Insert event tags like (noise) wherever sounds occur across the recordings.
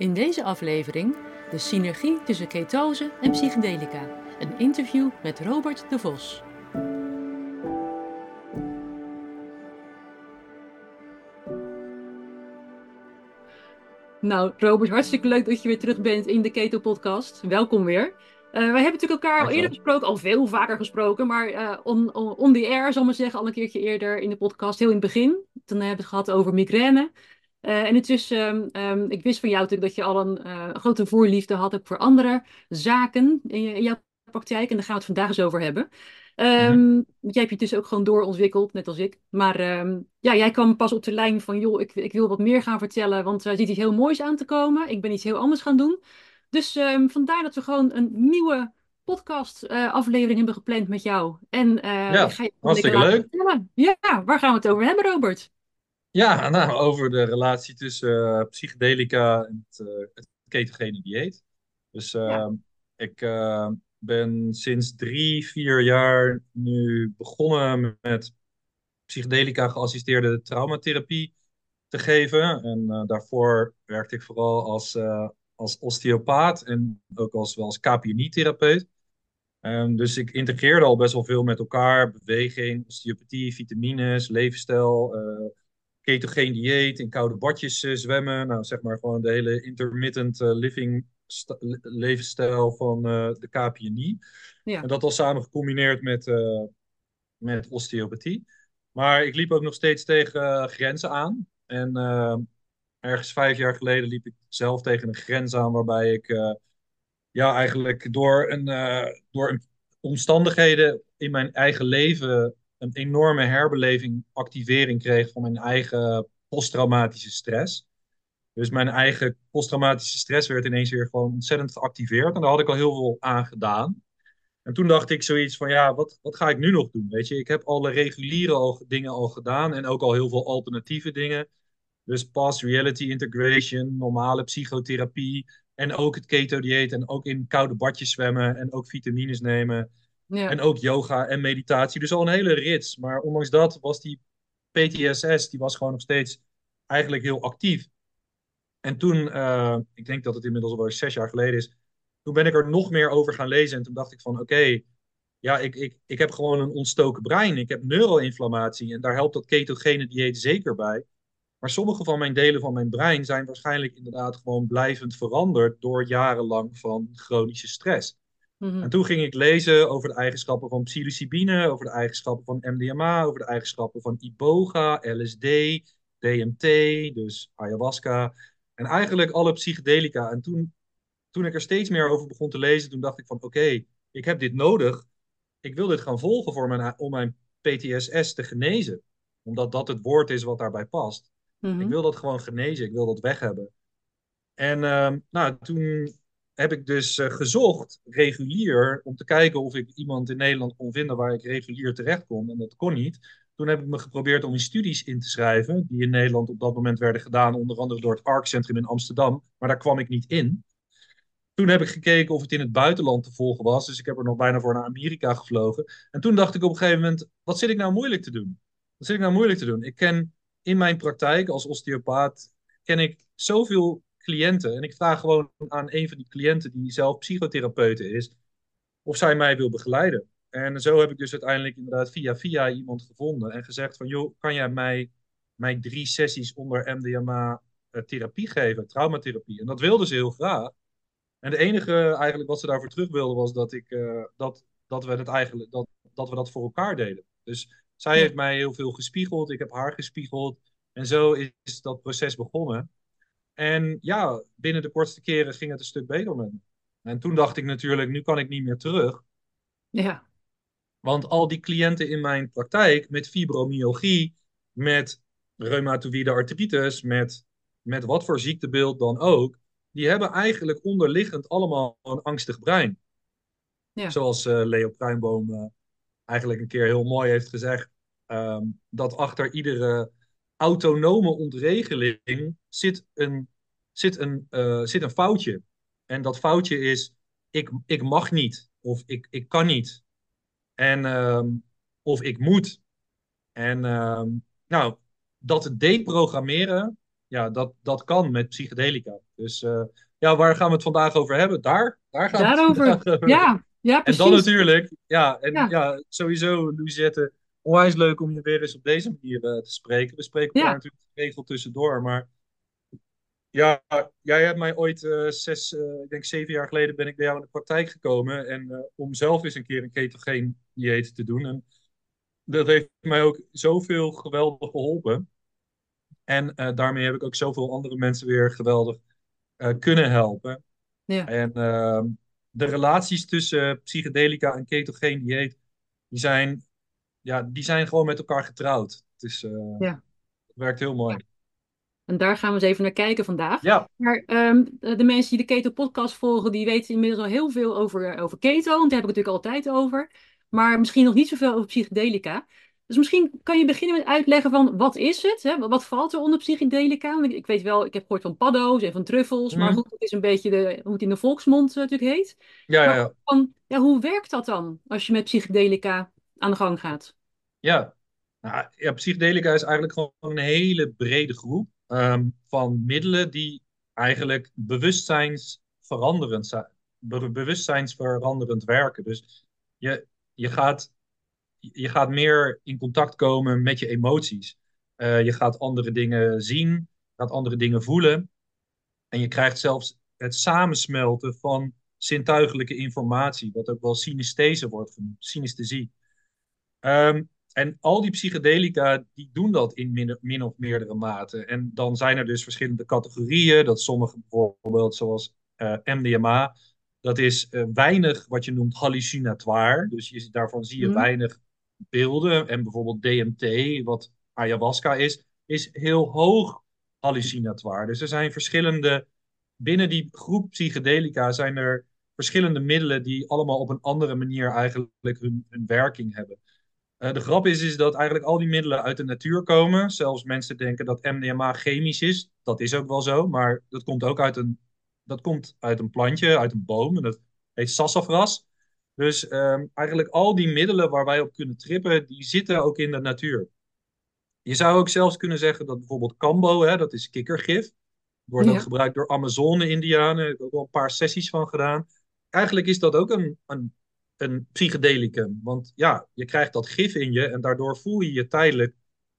In deze aflevering de synergie tussen ketose en psychedelica. Een interview met Robert de Vos. Nou, Robert, hartstikke leuk dat je weer terug bent in de Keto Podcast. Welkom weer. Uh, wij hebben natuurlijk elkaar al eerder gesproken, al veel vaker gesproken, maar uh, on, on, on, the air, zal ik maar zeggen, al een keertje eerder in de podcast, heel in het begin. Toen hebben we het gehad over migraine. Uh, en het is, um, ik wist van jou natuurlijk dat je al een uh, grote voorliefde had ook voor andere zaken in, je, in, jouw praktijk. En daar gaan we het vandaag eens over hebben. Um, mm-hmm. Jij hebt je dus ook gewoon doorontwikkeld, net als ik. Maar ja, jij kwam pas op de lijn van, joh, ik, ik wil wat meer gaan vertellen, want er uh, zit iets heel moois aan te komen. Ik ben iets heel anders gaan doen. Dus vandaar dat we gewoon een nieuwe podcast uh, aflevering hebben gepland met jou. En ja, ga je hartstikke leuk. Vertellen. Ja, waar gaan we het over hebben, Robert? Ja, nou, over de relatie tussen uh, psychedelica en het, uh, het ketogene dieet. Dus ja. ik ben sinds drie, vier jaar nu begonnen met psychedelica geassisteerde traumatherapie te geven. En daarvoor werkte ik vooral als, als osteopaat en ook als, wel als KPNI-therapeut. Um, dus ik integreerde al best wel veel met elkaar. Beweging, osteopathie, vitamines, levensstijl, ketogeen dieet, in koude badjes uh, zwemmen. Nou, zeg maar gewoon de hele intermittent uh, living levensstijl van uh, de KPNI. Ja. En dat al samen gecombineerd met, met osteopathie. Maar ik liep ook nog steeds tegen grenzen aan. En ergens vijf jaar geleden liep ik zelf tegen een grens aan waarbij ik ja, eigenlijk door, een, door een omstandigheden in mijn eigen leven een enorme herbeleving, activering kreeg van mijn eigen posttraumatische stress. Dus mijn eigen posttraumatische stress werd ineens weer gewoon ontzettend geactiveerd. En daar had ik al heel veel aan gedaan. En toen dacht ik zoiets van, ja, wat, wat ga ik nu nog doen? Weet je, ik heb alle reguliere dingen al gedaan en ook al heel veel alternatieve dingen. Dus past reality integration, normale psychotherapie en ook het keto-dieet en ook in koude badjes zwemmen en ook vitamines nemen. En ook yoga en meditatie. Dus al een hele rits. Maar ondanks dat was die PTSS, die was gewoon nog steeds eigenlijk heel actief. En toen, uh, ik denk dat het inmiddels alweer zes jaar geleden is, toen ben ik er nog meer over gaan lezen. En toen dacht ik van, oké, ja, ik, ik, ik heb gewoon een ontstoken brein. Ik heb neuroinflammatie en daar helpt dat ketogene dieet zeker bij. Maar sommige van mijn delen van mijn brein zijn waarschijnlijk inderdaad gewoon blijvend veranderd door jarenlang van chronische stress. Mhm. En toen ging ik lezen over de eigenschappen van psilocybine, over de eigenschappen van MDMA, over de eigenschappen van iboga, LSD, DMT, dus ayahuasca. En eigenlijk alle psychedelica. En toen, toen ik er steeds meer over begon te lezen, toen dacht ik van oké, ik heb dit nodig. Ik wil dit gaan volgen voor mijn, om mijn PTSS te genezen. Omdat dat het woord is wat daarbij past. Mhm. Ik wil dat gewoon genezen, ik wil dat weg hebben. En uh, nou, toen heb ik dus uh, gezocht, regulier, om te kijken of ik iemand in Nederland kon vinden waar ik regulier terecht kon. En dat kon niet. Toen heb ik me geprobeerd om in studies in te schrijven, die in Nederland op dat moment werden gedaan, onder andere door het ARC Centrum in Amsterdam. Maar daar kwam ik niet in. Toen heb ik gekeken of het in het buitenland te volgen was. Dus ik heb er nog bijna voor naar Amerika gevlogen. En toen dacht ik op een gegeven moment, wat zit ik nou moeilijk te doen? Wat zit ik nou moeilijk te doen? Ik ken in mijn praktijk als osteopaat, ken ik zoveel cliënten. En ik vraag gewoon aan een van die cliënten die zelf psychotherapeute is, of zij mij wil begeleiden. En zo heb ik dus uiteindelijk inderdaad via via iemand gevonden en gezegd van, joh, kan jij mij, mij drie sessies onder MDMA uh, therapie geven, traumatherapie? En dat wilde ze heel graag. En de enige eigenlijk wat ze daarvoor terug wilde was dat, ik, uh, dat, dat, we het eigenlijk, dat, dat we dat voor elkaar deden. Dus zij heeft mij heel veel gespiegeld, ik heb haar gespiegeld. En zo is dat proces begonnen. En ja, binnen de kortste keren ging het een stuk beter met me. En toen dacht ik natuurlijk, nu kan ik niet meer terug. Ja. Want al die cliënten in mijn praktijk met fibromyalgie, met reumatoïde artritis, met, met wat voor ziektebeeld dan ook, die hebben eigenlijk onderliggend allemaal een angstig brein. Ja. Zoals uh, Leo Pruimboom uh, eigenlijk een keer heel mooi heeft gezegd, um, dat achter iedere autonome ontregeling zit een, zit een, uh, zit een foutje. En dat foutje is, ik, ik mag niet, of ik, ik kan niet. En, um, of ik moet. En um, nou, dat deprogrammeren, ja, dat, dat kan met psychedelica. Dus uh, ja, waar gaan we het vandaag over hebben? Daar, daar gaan Daarover. we het over. Ja, ja, precies. En dan natuurlijk, ja, en ja, ja sowieso, Louisette, onwijs leuk om je weer eens op deze manier uh, te spreken. We spreken elkaar natuurlijk geregeld tussendoor, maar ja, jij hebt mij ooit uh, zes, uh, ik denk zeven jaar geleden ben ik bij jou in de praktijk gekomen. En om zelf eens een keer een ketogeen dieet te doen. En dat heeft mij ook zoveel geweldig geholpen. En daarmee heb ik ook zoveel andere mensen weer geweldig kunnen helpen. Ja. En ehm, de relaties tussen psychedelica en ketogeen dieet, die zijn, ja, die zijn gewoon met elkaar getrouwd. Het, is, ja. het werkt heel mooi. En daar gaan we eens even naar kijken vandaag. Ja. Maar um, de mensen die de Keto podcast volgen, die weten inmiddels al heel veel over, over keto. Want daar heb ik het natuurlijk altijd over. Maar misschien nog niet zoveel over psychedelica. Dus misschien kan je beginnen met uitleggen van wat is het? Hè? Wat valt er onder psychedelica? Ik, ik weet wel, ik heb gehoord van paddo's en van truffels. Maar mhm. goed, het is een beetje de, hoe het in de volksmond uh, natuurlijk heet. Ja, ja, ja. Van, ja. Hoe werkt dat dan als je met psychedelica aan de gang gaat? Ja, nou, psychedelica is eigenlijk gewoon een hele brede groep. Ehm, van middelen die eigenlijk bewustzijnsveranderend zijn. bewustzijnsveranderend werken. Dus je, je, gaat, je gaat meer in contact komen met je emoties. Uh, je gaat andere dingen zien, gaat andere dingen voelen. En je krijgt zelfs het samensmelten van zintuigelijke informatie, wat ook wel synesthese wordt genoemd, synesthesie. Um, en al die psychedelica die doen dat in min, min, of meerdere mate. En dan zijn er dus verschillende categorieën. Dat sommige bijvoorbeeld, zoals uh, eh, MDMA, dat is uh, weinig wat je noemt hallucinatoire. Dus je, daarvan zie je mm. weinig beelden. En bijvoorbeeld DMT, wat ayahuasca is, is heel hoog hallucinatoire. Dus er zijn verschillende, binnen die groep psychedelica zijn er verschillende middelen die allemaal op een andere manier eigenlijk hun, hun werking hebben. Uh, de grap is, is dat eigenlijk al die middelen uit de natuur komen. Zelfs mensen denken dat MDMA chemisch is. Dat is ook wel zo, maar dat komt ook uit een, dat komt uit een plantje, uit een boom. En dat heet sassafras. Dus um, eigenlijk al die middelen waar wij op kunnen trippen, die zitten ook in de natuur. Je zou ook zelfs kunnen zeggen dat bijvoorbeeld kambo, hè, dat is kikkergif. Wordt ook gebruikt door Amazone-Indianen. Daar heb ik ook wel een paar sessies van gedaan. Eigenlijk is dat ook een, een een psychedelicum. Want ja, je krijgt dat gif in je en daardoor voel je je tijdelijk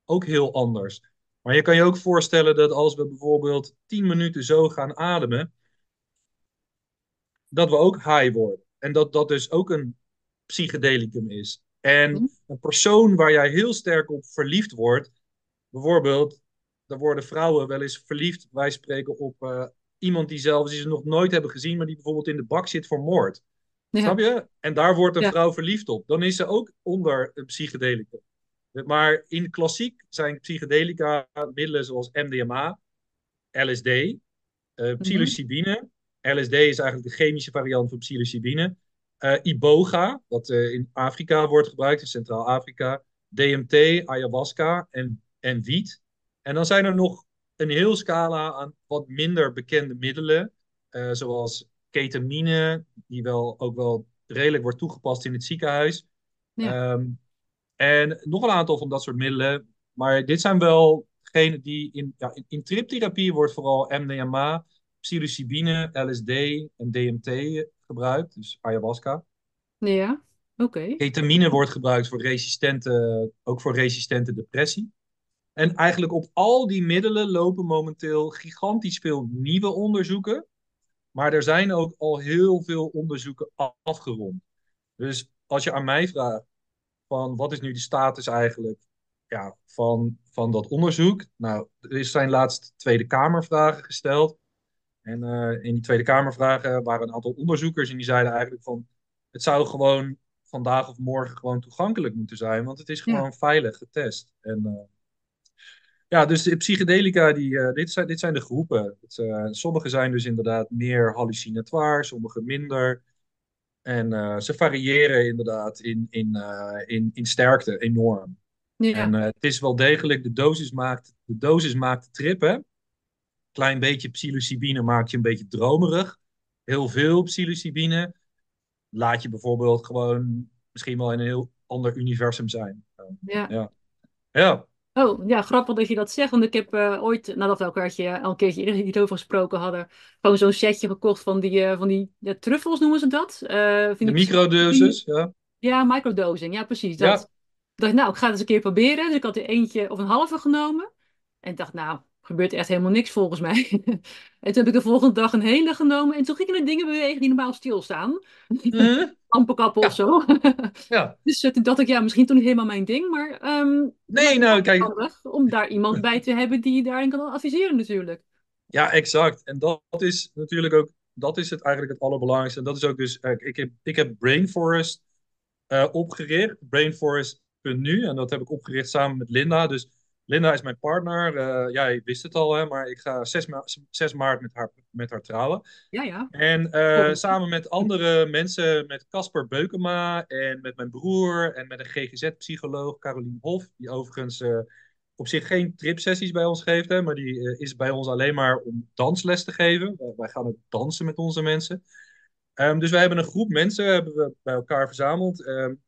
ook heel anders. Maar je kan je ook voorstellen dat als we bijvoorbeeld 10 minuten zo gaan ademen, dat we ook high worden. En dat dat dus ook een psychedelicum is. En mhm. een persoon waar jij heel sterk op verliefd wordt, bijvoorbeeld, daar worden vrouwen wel eens verliefd, wij spreken op uh, iemand die zelfs die ze nog nooit hebben gezien, maar die bijvoorbeeld in de bak zit voor moord. Snap je? En daar wordt een vrouw verliefd op. Dan is ze ook onder een psychedelica. Maar in klassiek zijn psychedelica middelen zoals MDMA, LSD, uh, eh, mhm. psilocybine. LSD is eigenlijk de chemische variant van psilocybine. Uh, iboga, wat uh, in Afrika wordt gebruikt, in Centraal-Afrika. DMT, ayahuasca en, en wiet. En dan zijn er nog een heel scala aan wat minder bekende middelen, zoals ketamine, die wel, ook wel redelijk wordt toegepast in het ziekenhuis. Ja. Ehm, en nog een aantal van dat soort middelen. Maar dit zijn wel degenen die in, ja, in, in triptherapie wordt vooral MDMA, psilocybine, LSD en DMT gebruikt, dus ayahuasca. Ja, oké. Ketamine wordt gebruikt voor resistente, ook voor resistente depressie. En eigenlijk op al die middelen lopen momenteel gigantisch veel nieuwe onderzoeken. Maar er zijn ook al heel veel onderzoeken afgerond. Dus als je aan mij vraagt van wat is nu de status eigenlijk ja, van, van dat onderzoek. Nou, er zijn laatst Tweede Kamervragen gesteld. En uh, in die Tweede Kamervragen waren een aantal onderzoekers en die zeiden eigenlijk van het zou gewoon vandaag of morgen gewoon toegankelijk moeten zijn, want het is gewoon veilig getest. En uh, ja, dus de psychedelica, die, uh, dit, zijn, dit zijn de groepen. Het, uh, sommige zijn dus inderdaad meer hallucinatoire, sommige minder. En uh, ze variëren inderdaad in, in, in, in sterkte enorm. Ja. En het is wel degelijk, de dosis maakt de, dosis maakt de trip, hè. Klein beetje psilocybine maakt je een beetje dromerig. Heel veel psilocybine laat je bijvoorbeeld gewoon misschien wel in een heel ander universum zijn. Ja. ja. ja. Oh, ja, grappig dat je dat zegt. Want ik heb eh, ooit, nadat we elkaar al een keertje eerder hierover gesproken hadden, gewoon zo'n setje gekocht van die, eh, van die ja, truffels noemen ze dat. Uh, de microdoses, ja. Ja, microdosing, ja precies. Dat. Ja. Ik dacht, nou, ik ga het eens een keer proberen. Dus ik had er eentje of een halve genomen. En ik dacht, nou, gebeurt echt helemaal niks volgens mij. (laughs) en toen heb ik de volgende dag een hele genomen. En toen gingen er dingen bewegen die normaal stilstaan. Mm. (laughs) Lampenkappen of zo. (laughs) ja. Dus toen dacht ik, ja, misschien toch niet helemaal mijn ding. Maar um, nee, nou, kijk. om daar iemand bij te hebben die je daarin kan adviseren natuurlijk. Ja, exact. En dat is natuurlijk ook, dat is het eigenlijk het allerbelangrijkste. En dat is ook dus, uh, ik, heb, ik heb Brainforest uh, opgericht. Brainforest.nu. En dat heb ik opgericht samen met Linda. Dus Linda is mijn partner. Uh, jij wist het al, hè, maar ik ga 6, ma 6 maart met haar, met haar trouwen. Ja, ja. En uh, samen met andere mensen, met Casper Beukema en met mijn broer en met een GGZ-psycholoog, Carolien Hof, die overigens uh, op zich geen tripsessies bij ons geeft, hè, maar die is bij ons alleen maar om dansles te geven. wij gaan ook dansen met onze mensen. Um, dus wij hebben een groep mensen hebben we bij elkaar verzameld. Um,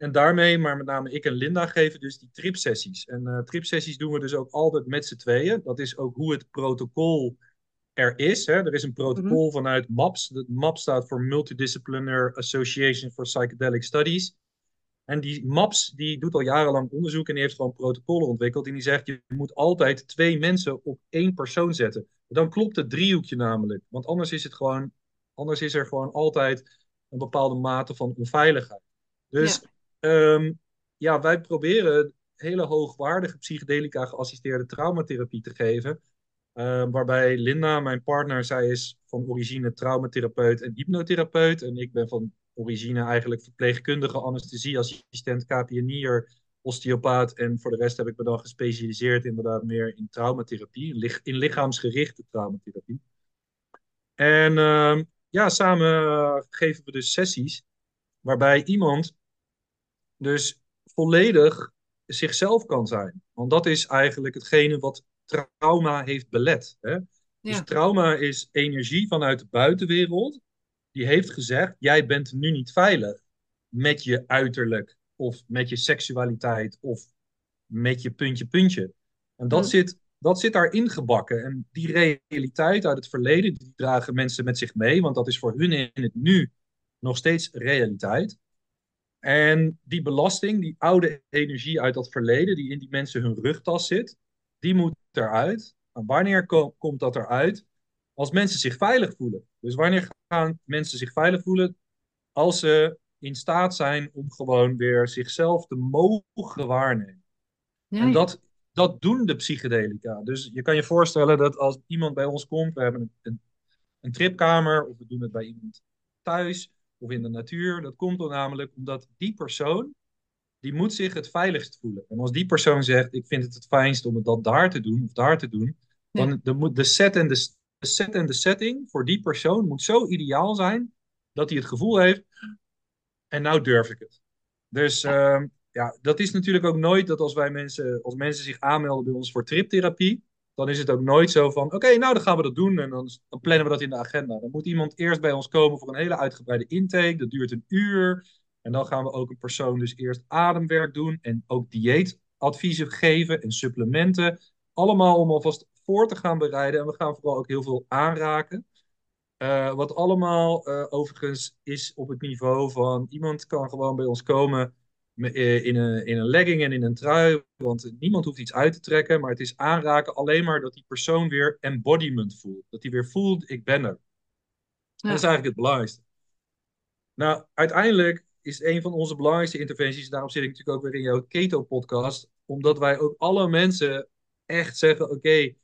en daarmee, maar met name ik en Linda, geven dus die tripsessies. En uh, tripsessies doen we dus ook altijd met z'n tweeën. Dat is ook hoe het protocol er is. Hè. Er is een protocol mm -hmm. vanuit MAPS. De MAPS staat voor Multidisciplinary Association for Psychedelic Studies. En die MAPS die doet al jarenlang onderzoek en die heeft gewoon protocollen ontwikkeld. En die zegt, je moet altijd twee mensen op één persoon zetten. Dan klopt het driehoekje namelijk. Want anders is, het gewoon, anders is er gewoon altijd een bepaalde mate van onveiligheid. Dus ja. Um, ja, wij proberen hele hoogwaardige psychedelica geassisteerde traumatherapie te geven. Uh, waarbij Linda, mijn partner, zij is van origine traumatherapeut en hypnotherapeut. En ik ben van origine eigenlijk verpleegkundige, anesthesieassistent, KPNI'er, osteopaat. En voor de rest heb ik me dan gespecialiseerd inderdaad meer in traumatherapie, in lichaamsgerichte traumatherapie. En uh, ja, samen geven we dus sessies waarbij iemand dus volledig zichzelf kan zijn. Want dat is eigenlijk hetgene wat trauma heeft belet. Hè? Dus trauma is energie vanuit de buitenwereld. Die heeft gezegd, jij bent nu niet veilig met je uiterlijk of met je seksualiteit of met je puntje puntje. En dat, zit, dat zit daarin gebakken. En die realiteit uit het verleden, die dragen mensen met zich mee, want dat is voor hun in het nu nog steeds realiteit. En die belasting, die oude energie uit dat verleden, die in die mensen hun rugtas zit, die moet eruit. En wanneer komt dat eruit? Als mensen zich veilig voelen. Dus wanneer gaan mensen zich veilig voelen? Als ze in staat zijn om gewoon weer zichzelf te mogen waarnemen. En dat, dat doen de psychedelica. Dus je kan je voorstellen dat als iemand bij ons komt, we hebben een, een, een tripkamer of we doen het bij iemand thuis of in de natuur. Dat komt dan namelijk omdat die persoon, die moet zich het veiligst voelen. En als die persoon zegt, ik vind het het fijnst om het dat daar te doen of daar te doen, ja. dan de, moet de set en de, de set en de setting voor die persoon moet zo ideaal zijn dat hij het gevoel heeft, en nou durf ik het. Dus ja. Uh, ja, dat is natuurlijk ook nooit dat als wij mensen, als mensen zich aanmelden bij ons voor triptherapie, dan is het ook nooit zo van: oké, nou dan gaan we dat doen en dan, dan, plannen we dat in de agenda. Dan moet iemand eerst bij ons komen voor een hele uitgebreide intake. Dat duurt een uur. En dan gaan we ook een persoon dus eerst ademwerk doen en ook dieetadviezen geven en supplementen. Allemaal om alvast voor te gaan bereiden. En we gaan vooral ook heel veel aanraken. Uh, wat allemaal uh, overigens is op het niveau van iemand kan gewoon bij ons komen eh, in een, in een legging en in een trui. Want niemand hoeft iets uit te trekken. Maar het is aanraken alleen maar dat die persoon weer embodiment voelt. Dat hij weer voelt, ik ben er. Ja. Dat is eigenlijk het belangrijkste. Nou, uiteindelijk is een van onze belangrijkste interventies. Daarom zit ik natuurlijk ook weer in jouw Keto-podcast. Omdat wij ook alle mensen echt zeggen: oké, okay,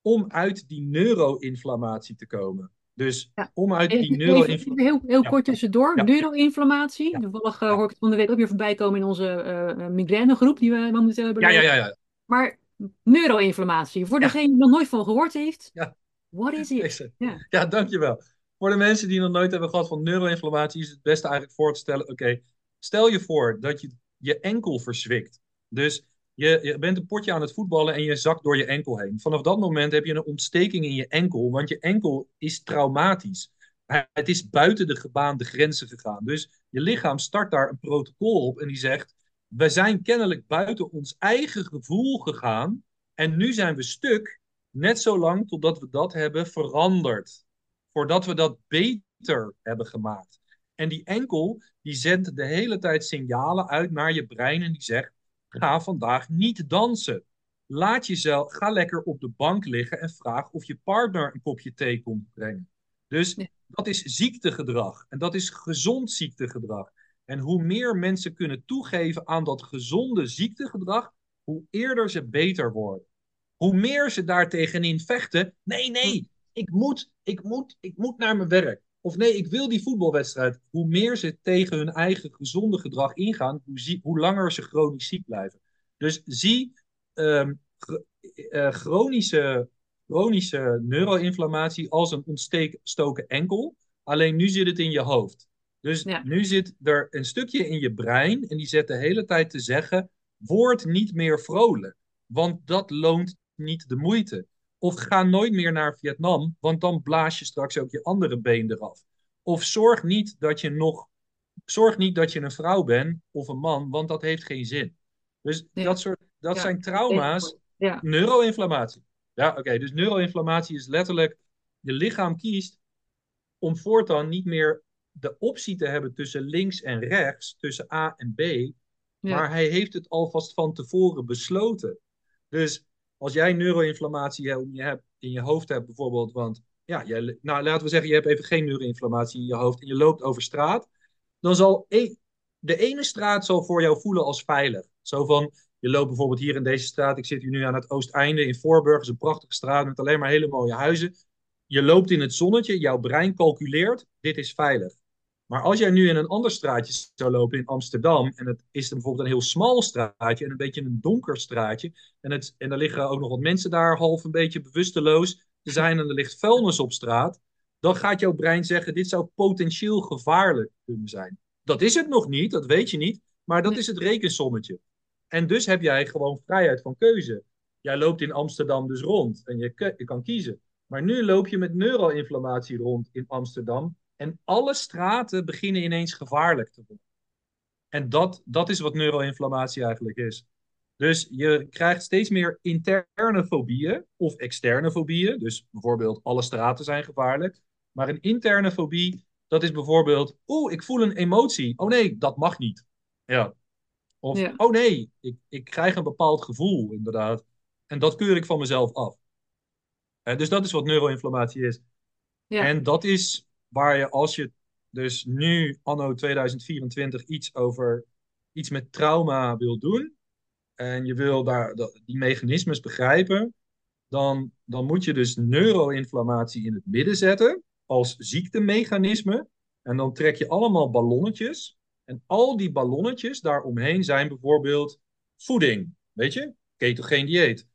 om uit die neuroinflammatie te komen. Dus ja. om uit die neuroinflammatie... Heel, heel ja. kort tussendoor, ja. neuroinflammatie. Toevallig uh, hoor ik het van de week ook weer voorbij komen in onze uh, migrainegroep die we momenteel hebben. Ja, ja, ja, ja. Maar neuroinflammatie, voor degene die nog nooit van gehoord heeft, ja. what is it? Ja. ja, dankjewel. Voor de mensen die nog nooit hebben gehad van neuroinflammatie is het beste eigenlijk voor te stellen, oké, okay, stel je voor dat je je enkel verzwikt. Dus je, je, bent een potje aan het voetballen en je zakt door je enkel heen. Vanaf dat moment heb je een ontsteking in je enkel, want je enkel is traumatisch. Het is buiten de gebaande grenzen gegaan. Dus je lichaam start daar een protocol op en die zegt: we zijn kennelijk buiten ons eigen gevoel gegaan en nu zijn we stuk, net zo lang totdat we dat hebben veranderd. Voordat we dat beter hebben gemaakt. En die enkel, die zendt de hele tijd signalen uit naar je brein en die zegt, ga vandaag niet dansen. Laat jezelf, ga lekker op de bank liggen en vraag of je partner een kopje thee komt brengen. Dus dat is ziektegedrag en dat is gezond ziektegedrag. En hoe meer mensen kunnen toegeven aan dat gezonde ziektegedrag, hoe eerder ze beter worden. Hoe meer ze daar tegenin vechten. Nee, nee, ik moet, ik moet, ik moet naar mijn werk. Of nee, ik wil die voetbalwedstrijd. Hoe meer ze tegen hun eigen gezonde gedrag ingaan, hoe, hoe langer ze chronisch ziek blijven. Dus zie um, chronische, chronische neuroinflammatie als een ontstoken enkel. Alleen nu zit het in je hoofd. Dus nu zit er een stukje in je brein en die zet de hele tijd te zeggen: word niet meer vrolijk, want dat loont niet de moeite. Of ga nooit meer naar Vietnam, want dan blaas je straks ook je andere been eraf. Of zorg niet dat je nog, zorg niet dat je een vrouw bent of een man, want dat heeft geen zin. Dus dat, soort, dat zijn trauma's, ja. neuroinflammatie. Ja, oké, dus neuroinflammatie is letterlijk, je lichaam kiest om voortaan niet meer de optie te hebben tussen links en rechts, tussen A en B. Maar hij heeft het alvast van tevoren besloten. Dus als jij neuroinflammatie in je, hebt, in je hoofd hebt bijvoorbeeld, want ja, jij, nou, laten we zeggen, je hebt even geen neuroinflammatie in je hoofd en je loopt over straat, dan zal e de ene straat zal voor jou voelen als veilig. Zo van, je loopt bijvoorbeeld hier in deze straat, ik zit hier nu aan het Oosteinde in Voorburg, is een prachtige straat met alleen maar hele mooie huizen. Je loopt in het zonnetje, jouw brein calculeert, dit is veilig. Maar als jij nu in een ander straatje zou lopen in Amsterdam, en het is bijvoorbeeld een heel smal straatje en een beetje een donker straatje, en, het, en er liggen ook nog wat mensen daar half een beetje bewusteloos te zijn en er ligt vuilnis op straat, dan gaat jouw brein zeggen, dit zou potentieel gevaarlijk kunnen zijn. Dat is het nog niet, dat weet je niet, maar dat is het rekensommetje. En dus heb jij gewoon vrijheid van keuze. Jij loopt in Amsterdam dus rond en je, je kan kiezen. Maar nu loop je met neuroinflammatie rond in Amsterdam en alle straten beginnen ineens gevaarlijk te worden. En dat, dat is wat neuroinflammatie eigenlijk is. Dus je krijgt steeds meer interne fobieën of externe fobieën. Dus bijvoorbeeld alle straten zijn gevaarlijk. Maar een interne fobie, dat is bijvoorbeeld, oeh, ik voel een emotie. Oh nee, dat mag niet. Ja. Of, oh nee, ik, ik krijg een bepaald gevoel, inderdaad. En dat keur ik van mezelf af. dus dat is wat neuroinflammatie is. Ja. En dat is waar je als je dus nu, anno 2024, iets over iets met trauma wil doen en je wil daar die mechanismes begrijpen, dan, dan moet je dus neuroinflammatie in het midden zetten als ziektemechanisme. En dan trek je allemaal ballonnetjes. En al die ballonnetjes daaromheen zijn bijvoorbeeld voeding, weet je, ketogeen dieet,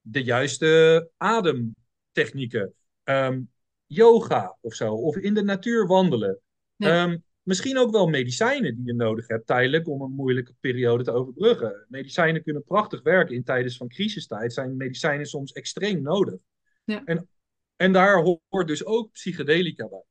de juiste ademtechnieken, um, yoga of zo, of in de natuur wandelen. Ehm, misschien ook wel medicijnen die je nodig hebt tijdelijk om een moeilijke periode te overbruggen. Medicijnen kunnen prachtig werken in tijden van crisistijd. Zijn medicijnen soms extreem nodig. Ja. En, en daar hoort dus ook psychedelica bij.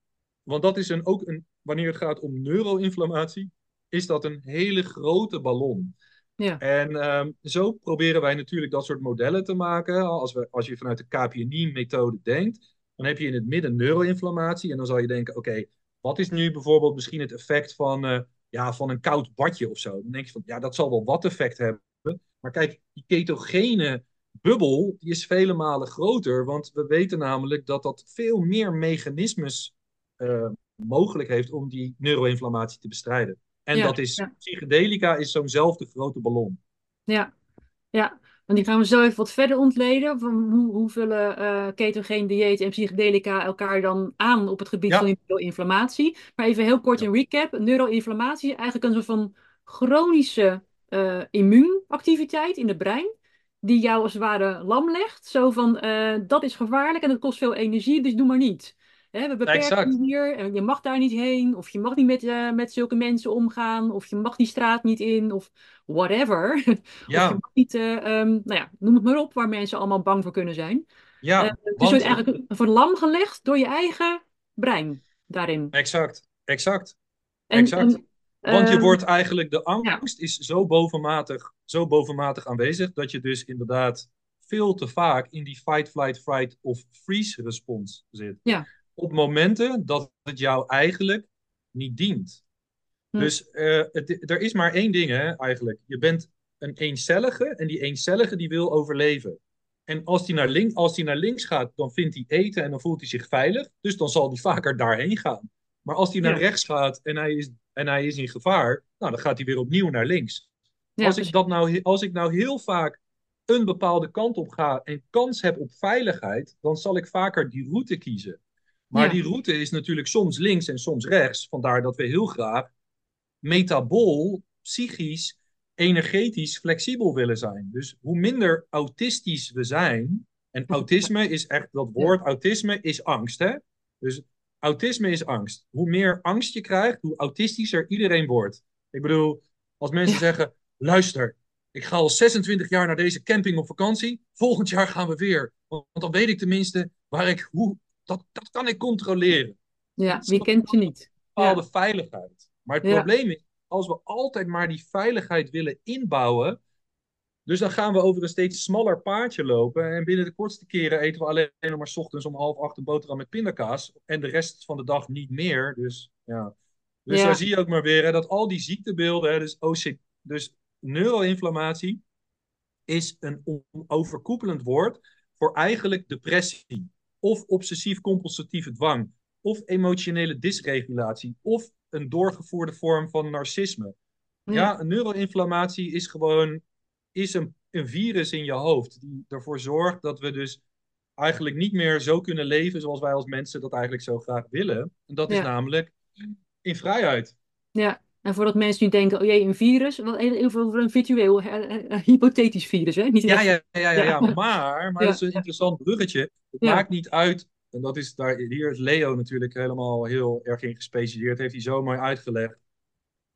Want dat is een, ook een, wanneer het gaat om neuroinflammatie, is dat een hele grote ballon. Ja. En ehm, zo proberen wij natuurlijk dat soort modellen te maken. Als, we, als je vanuit de KPNI-methode denkt, dan heb je in het midden neuroinflammatie. En dan zal je denken, oké, wat is nu bijvoorbeeld misschien het effect van, uh, ja, van een koud badje of zo? Dan denk je van, ja, dat zal wel wat effect hebben. Maar kijk, die ketogene bubbel, die is vele malen groter. Want we weten namelijk dat dat veel meer mechanismes uh, mogelijk heeft om die neuroinflammatie te bestrijden. En dat is, psychedelica is zo'nzelfde grote ballon. Ja, ja. Want die gaan we zo even wat verder ontleden. Van hoe, hoe vullen uh, ketogeen dieet en psychedelica elkaar dan aan op het gebied van neuroinflammatie. Maar even heel kort een recap. Neuroinflammatie is eigenlijk een soort van chronische uh, immuunactiviteit in het brein. Die jou als het ware lam legt. Zo van, uh, dat is gevaarlijk en dat kost veel energie, dus doe maar niet. Hè, we beperken hier en je mag daar niet heen. Of je mag niet met, uh, met zulke mensen omgaan. Of je mag die straat niet in. Of whatever. (laughs) Ja. of je mag niet, uh, um, nou ja, noem het maar op, waar mensen allemaal bang voor kunnen zijn. Ja, uh, dus want... je wordt eigenlijk voor lam gelegd door je eigen brein daarin. Exact, exact. En, exact. En, Want je Ehm, wordt eigenlijk, de ja, angst is zo bovenmatig, zo bovenmatig aanwezig dat je dus inderdaad veel te vaak in die fight, flight, fright of freeze respons zit. ja, Op momenten dat het jou eigenlijk niet dient. hm, Dus eh, het, er is maar één ding hè, eigenlijk. Je bent een eencellige en die eencellige die wil overleven. En als die, naar link, als die naar links gaat, dan vindt hij eten en dan voelt hij zich veilig. Dus dan zal hij vaker daarheen gaan. Maar als hij naar ja, rechts gaat en hij is, en hij is in gevaar, nou, dan gaat hij weer opnieuw naar links. ja, Als ik, dat nou, als ik nou heel vaak een bepaalde kant op ga en kans heb op veiligheid, dan zal ik vaker die route kiezen. Maar Ja, die route is natuurlijk soms links en soms rechts. Vandaar dat we heel graag metabool, psychisch, energetisch flexibel willen zijn. Dus hoe minder autistisch we zijn, en (laughs) autisme is echt dat woord, autisme is angst, hè? Dus autisme is angst. Hoe meer angst je krijgt, hoe autistischer iedereen wordt. Ik bedoel, als mensen ja, zeggen, luister, ik ga al 26 jaar naar deze camping op vakantie, volgend jaar gaan we weer. Want dan weet ik tenminste waar ik, hoe, dat, dat kan ik controleren. ja, wie kent je niet? bepaalde Ja, veiligheid. Maar het ja, probleem is, als we altijd maar die veiligheid willen inbouwen, dus dan gaan we over een steeds smaller paadje lopen. En binnen de kortste keren eten we alleen nog maar 's ochtends om half acht een boterham met pindakaas. En de rest van de dag niet meer. Dus ja. Dus daar zie je ook maar weer hè, dat al die ziektebeelden, hè, dus, OC, dus neuroinflammatie, is een overkoepelend woord voor eigenlijk depressie. Of obsessief-compulsieve dwang. Of emotionele dysregulatie. Of een doorgevoerde vorm van narcisme. ja, Ja, een neuroinflammatie is gewoon is een, een virus in je hoofd. Die ervoor zorgt dat we dus eigenlijk niet meer zo kunnen leven zoals wij als mensen dat eigenlijk zo graag willen. En dat is namelijk in vrijheid. Ja, en voordat mensen nu denken, oh jee, een virus, even over een virtueel, eh, eh, eh, hypothetisch virus, hè? Niet Ja, ja, ja, ja, Ja. Maar, maar dat is een interessant bruggetje. Het maakt niet uit. En dat is daar, hier is Leo natuurlijk helemaal heel erg in gespecialiseerd. Heeft hij zo mooi uitgelegd.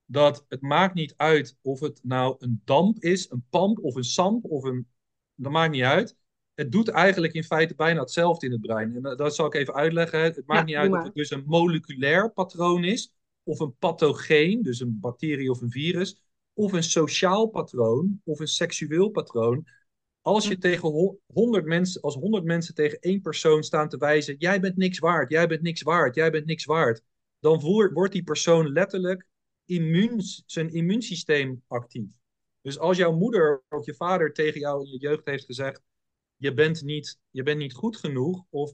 Dat het maakt niet uit of het nou een damp is, een pamp of een samp of een. Dat maakt niet uit. Het doet eigenlijk in feite bijna hetzelfde in het brein. En dat, dat zal ik even uitleggen. Het maakt ja, niet uit of het dus een moleculair patroon is, of een pathogeen, dus een bacterie of een virus, of een sociaal patroon, of een seksueel patroon als Hm, je tegen honderd mensen, als honderd mensen tegen één persoon staan te wijzen, jij bent niks waard, jij bent niks waard, jij bent niks waard, dan wordt die persoon letterlijk immuun, zijn immuunsysteem actief. Dus als jouw moeder of je vader tegen jou in je jeugd heeft gezegd, je bent niet, je bent niet goed genoeg, of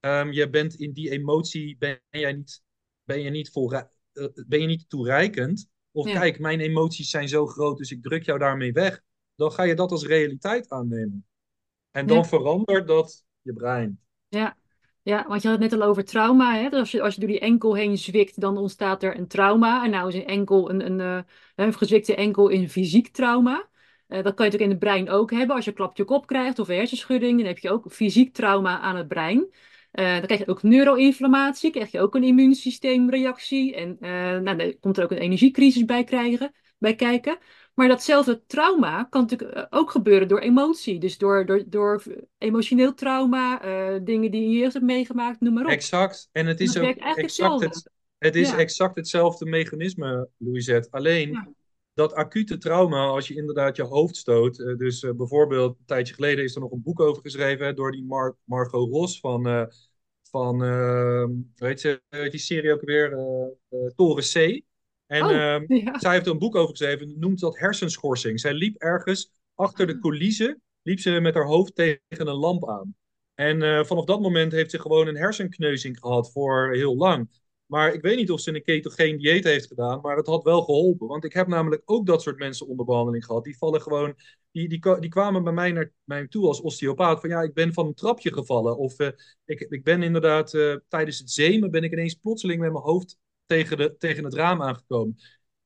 um, je bent in die emotie, ben jij niet, ben je niet, vol, ben je niet toereikend, of Ja, kijk, mijn emoties zijn zo groot, dus ik druk jou daarmee weg dan ga je dat als realiteit aannemen. En dan ja, verandert dat je brein. ja. Ja, want je had het net al over trauma, hè? Dus als je, als je door die enkel heen zwikt, dan ontstaat er een trauma. En nou is een enkel, een, een, eh, een gezwikte enkel een fysiek trauma. Eh, dat kan je natuurlijk in het brein ook hebben. Als je klap je kop krijgt of een hersenschudding, dan heb je ook fysiek trauma aan het brein. Eh, dan krijg je ook neuroinflammatie, krijg je ook een immuunsysteemreactie. En eh, nou, dan komt er ook een energiecrisis bij, krijgen, bij kijken. Maar datzelfde trauma kan natuurlijk eh, ook gebeuren door emotie. Dus door, door, door emotioneel trauma, dingen die je eerst hebt meegemaakt, noem maar op. Exact. En het is ook exact hetzelfde. het, het is Ja, exact hetzelfde mechanisme, Louisette. Alleen ja. Dat acute trauma, als je inderdaad je hoofd stoot. Uh, dus uh, bijvoorbeeld, een tijdje geleden is er nog een boek over geschreven hè, door die Mar Margot Ros van, uh, van weet je, die serie ook weer, Toren C. En Oh, ja. zij heeft er een boek over geschreven, noemt dat hersenschorsing. Zij liep ergens achter de coulissen, liep ze met haar hoofd tegen een lamp aan. En vanaf dat moment heeft ze gewoon een hersenkneuzing gehad voor heel lang. Maar ik weet niet of ze een ketogeen dieet heeft gedaan, maar het had wel geholpen. Want ik heb namelijk ook dat soort mensen onder behandeling gehad. Die vallen gewoon, die, die, die kwamen bij mij naar mij toe als osteopaat. Van ja, ik ben van een trapje gevallen. Of uh, ik, ik ben inderdaad uh, tijdens het zemen ben ik ineens plotseling met mijn hoofd tegen, de, tegen het raam aangekomen.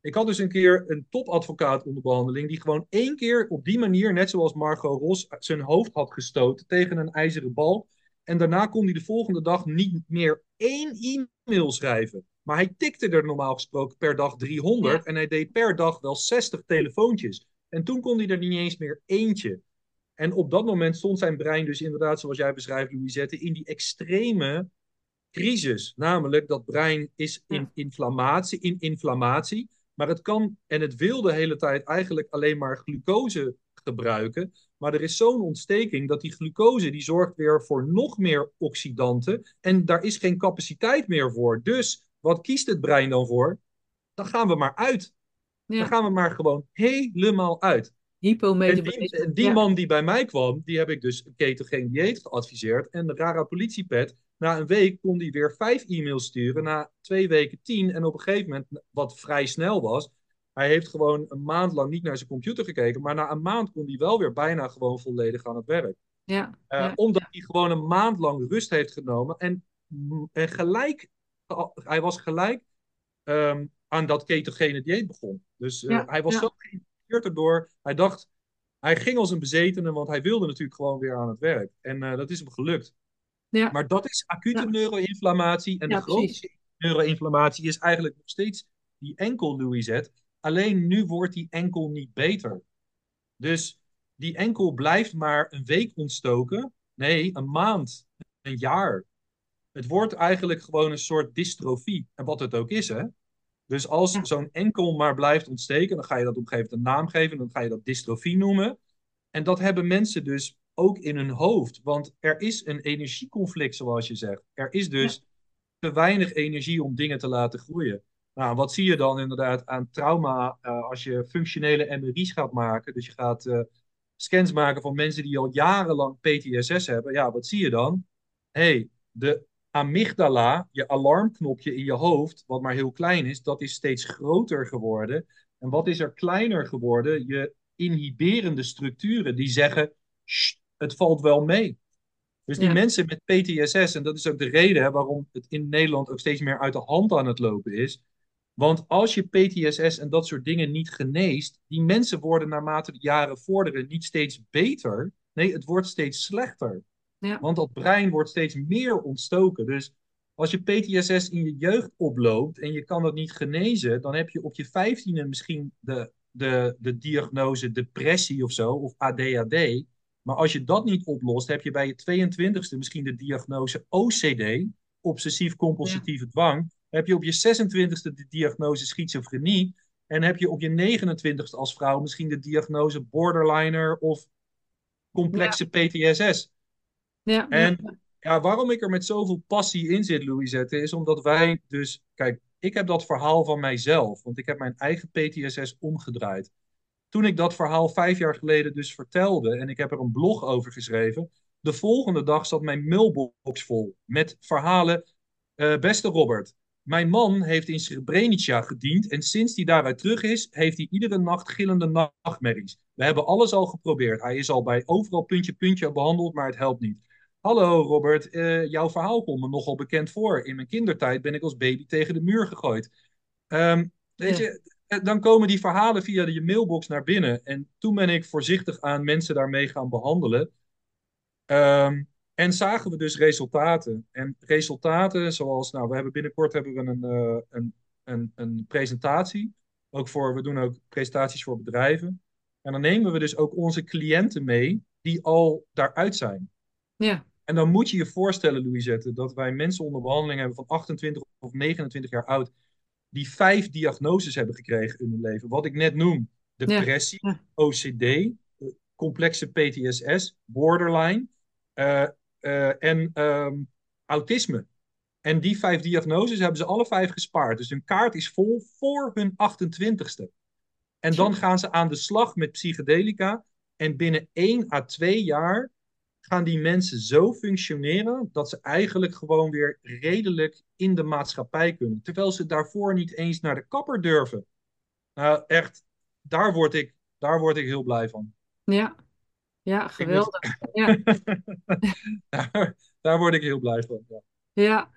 Ik had dus een keer een topadvocaat onder behandeling die gewoon één keer op die manier, net zoals Margot Ros, zijn hoofd had gestoten tegen een ijzeren bal. En daarna kon hij de volgende dag niet meer één e-mail schrijven. Maar hij tikte er normaal gesproken per dag 300 ja. en hij deed per dag wel 60 telefoontjes. En toen kon hij er niet eens meer eentje. En op dat moment stond zijn brein dus inderdaad, zoals jij beschrijft, Louisette, in die extreme crisis. Namelijk dat brein is in inflammatie, in inflammatie. Maar het kan en het wil de hele tijd eigenlijk alleen maar glucose gebruiken. Maar er is zo'n ontsteking dat die glucose die zorgt weer voor nog meer oxidanten. En daar is geen capaciteit meer voor. Dus wat kiest het brein dan voor? Dan gaan we maar uit. Ja. Dan gaan we maar gewoon helemaal uit. En die, die man die bij mij kwam, die heb ik dus een ketogeen dieet geadviseerd. En de rara politiepet, na een week kon hij weer vijf e-mails sturen. Na twee weken tien. En op een gegeven moment, wat vrij snel was, hij heeft gewoon een maand lang niet naar zijn computer gekeken. Maar na een maand kon hij wel weer bijna gewoon volledig aan het werk. Ja, uh, Omdat hij gewoon een maand lang rust heeft genomen. En, en gelijk, hij was gelijk um, aan dat ketogene dieet begon. Dus uh, ja, hij was zo geïnteresseerd erdoor. Hij dacht, hij ging als een bezetene, want hij wilde natuurlijk gewoon weer aan het werk. En uh, dat is hem gelukt. Ja. Maar dat is acute neuroinflammatie. En de grootste neuroinflammatie is eigenlijk nog steeds die enkel, Louisette. Alleen nu wordt die enkel niet beter. Dus die enkel blijft maar een week ontstoken. Nee, een maand, een jaar. Het wordt eigenlijk gewoon een soort dystrofie. En wat het ook is, hè. Dus als zo'n enkel maar blijft ontsteken, dan ga je dat op een gegeven moment een naam geven. Dan ga je dat dystrofie noemen. En dat hebben mensen dus ook in hun hoofd. Want er is een energieconflict, zoals je zegt. Er is dus te weinig energie om dingen te laten groeien. Nou, wat zie je dan inderdaad aan trauma uh, als je functionele MRI's gaat maken? Dus je gaat uh, scans maken van mensen die al jarenlang PTSS hebben. Ja, wat zie je dan? hey, de amygdala, je alarmknopje in je hoofd, wat maar heel klein is, dat is steeds groter geworden. En wat is er kleiner geworden? Je inhiberende structuren die zeggen, het valt wel mee. Dus die mensen met PTSS, en dat is ook de reden hè, waarom het in Nederland ook steeds meer uit de hand aan het lopen is. Want als je PTSS en dat soort dingen niet geneest, die mensen worden naarmate de jaren vorderen niet steeds beter. Nee, het wordt steeds slechter. Ja. Want dat brein wordt steeds meer ontstoken. Dus als je PTSS in je jeugd oploopt en je kan dat niet genezen, dan heb je op je vijftiende misschien de, de, de diagnose depressie of zo, of ADHD. Maar als je dat niet oplost, heb je bij je 22e misschien de diagnose OCD, obsessief-compulsieve dwang. Heb je op je 26e de diagnose schizofrenie. En heb je op je 29e als vrouw misschien de diagnose borderliner of complexe PTSS. Ja, en ja. waarom ik er met zoveel passie in zit, Louisette, is omdat wij dus, kijk, ik heb dat verhaal van mijzelf, want ik heb mijn eigen PTSS omgedraaid. Toen ik dat verhaal vijf jaar geleden dus vertelde en ik heb er een blog over geschreven, de volgende dag zat mijn mailbox vol met verhalen. Uh, beste Robert, mijn man heeft in Srebrenica gediend en sinds hij daaruit terug is, heeft hij iedere nacht gillende nachtmerries. We hebben alles al geprobeerd. Hij is al bij overal puntje puntje behandeld, maar het helpt niet. Hallo Robert, uh, jouw verhaal komt me nogal bekend voor. In mijn kindertijd ben ik als baby tegen de muur gegooid. Um, weet je, eh, dan komen die verhalen via je mailbox naar binnen. En toen ben ik voorzichtig aan mensen daarmee gaan behandelen. Um, en zagen we dus resultaten. En resultaten zoals, nou, we hebben binnenkort hebben we een, uh, een, een, een presentatie. Ook voor, we doen ook presentaties voor bedrijven. En dan nemen we dus ook onze cliënten mee die al daaruit zijn. Ja. En dan moet je je voorstellen, Louisette, dat wij mensen onder behandeling hebben van 28 of 29 jaar oud, die vijf diagnoses hebben gekregen in hun leven. Wat ik net noem: depressie, OCD, complexe PTSS, borderline uh, en um, autisme. En die vijf diagnoses hebben ze alle vijf gespaard. Dus hun kaart is vol voor hun 28ste. En dan gaan ze aan de slag met psychedelica. En binnen 1 à 2 jaar gaan die mensen zo functioneren dat ze eigenlijk gewoon weer redelijk in de maatschappij kunnen. Terwijl ze daarvoor niet eens naar de kapper durven. Nou, echt, daar word ik, daar word ik heel blij van. Ja, ja (laughs) geweldig. (laughs) Ja. (laughs) daar, daar, word ik heel blij van. Ja. ja.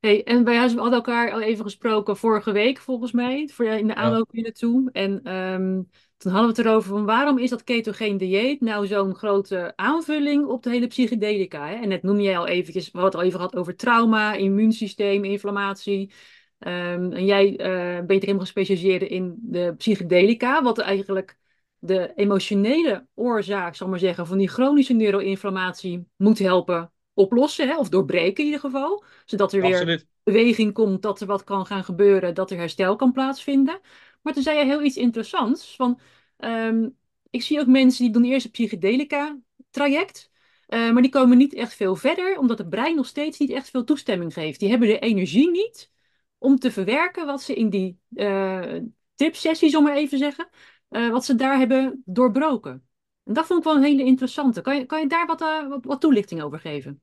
Hey, en wij hadden elkaar al even gesproken vorige week, volgens mij, voor in de aanloop hier naartoe. En um, toen hadden we het erover van waarom is dat ketogeen dieet nou zo'n grote aanvulling op de hele psychedelica? Hè? En net noem jij al eventjes, we hadden al even gehad over trauma, immuunsysteem, inflammatie. Um, en jij uh, bent er helemaal gespecialiseerd in de psychedelica, wat eigenlijk de emotionele oorzaak, zal maar zeggen, van die chronische neuroinflammatie moet helpen oplossen, hè? of doorbreken in ieder geval. Zodat er weer beweging komt, dat er wat kan gaan gebeuren, dat er herstel kan plaatsvinden. Maar toen zei je heel iets interessants. Van, ehm, ik zie ook mensen die doen eerst een psychedelica-traject. Uh, maar die komen niet echt veel verder, omdat het brein nog steeds niet echt veel toestemming geeft. Die hebben de energie niet om te verwerken wat ze in die uh, tipsessies, om maar even zeggen, uh, wat ze daar hebben doorbroken. En dat vond ik wel een hele interessante. Kan je, kan je daar wat, wat, wat toelichting over geven?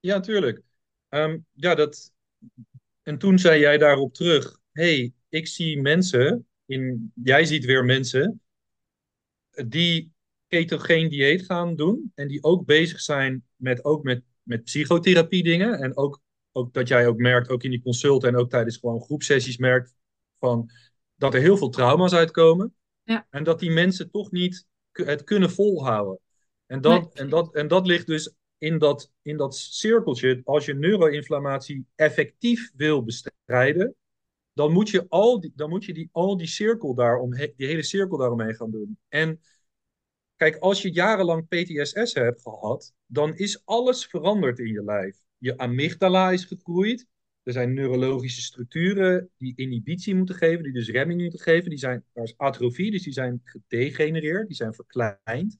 Ja, tuurlijk. Um, ja, dat... En toen zei jij daarop terug, hey, ik zie mensen, in... jij ziet weer mensen, die ketogeen dieet gaan doen. En die ook bezig zijn met, ook met, met psychotherapie dingen. En ook, ook dat jij ook merkt, ook in die consult en ook tijdens gewoon groepsessies merkt van dat er heel veel trauma's uitkomen. Ja. En dat die mensen toch niet het kunnen volhouden. En dat, en dat, en dat ligt dus in dat, in dat cirkeltje. Als je neuroinflammatie effectief wil bestrijden, dan moet je, al die, dan moet je die, al die, cirkel daarom, die hele cirkel daaromheen gaan doen. En Kijk, als je jarenlang PTSS hebt gehad, dan is alles veranderd in je lijf. Je amygdala is gegroeid. Er zijn neurologische structuren die inhibitie moeten geven, die dus remming moeten geven. Die zijn, er is atrofie, dus die zijn gedegenereerd, die zijn verkleind.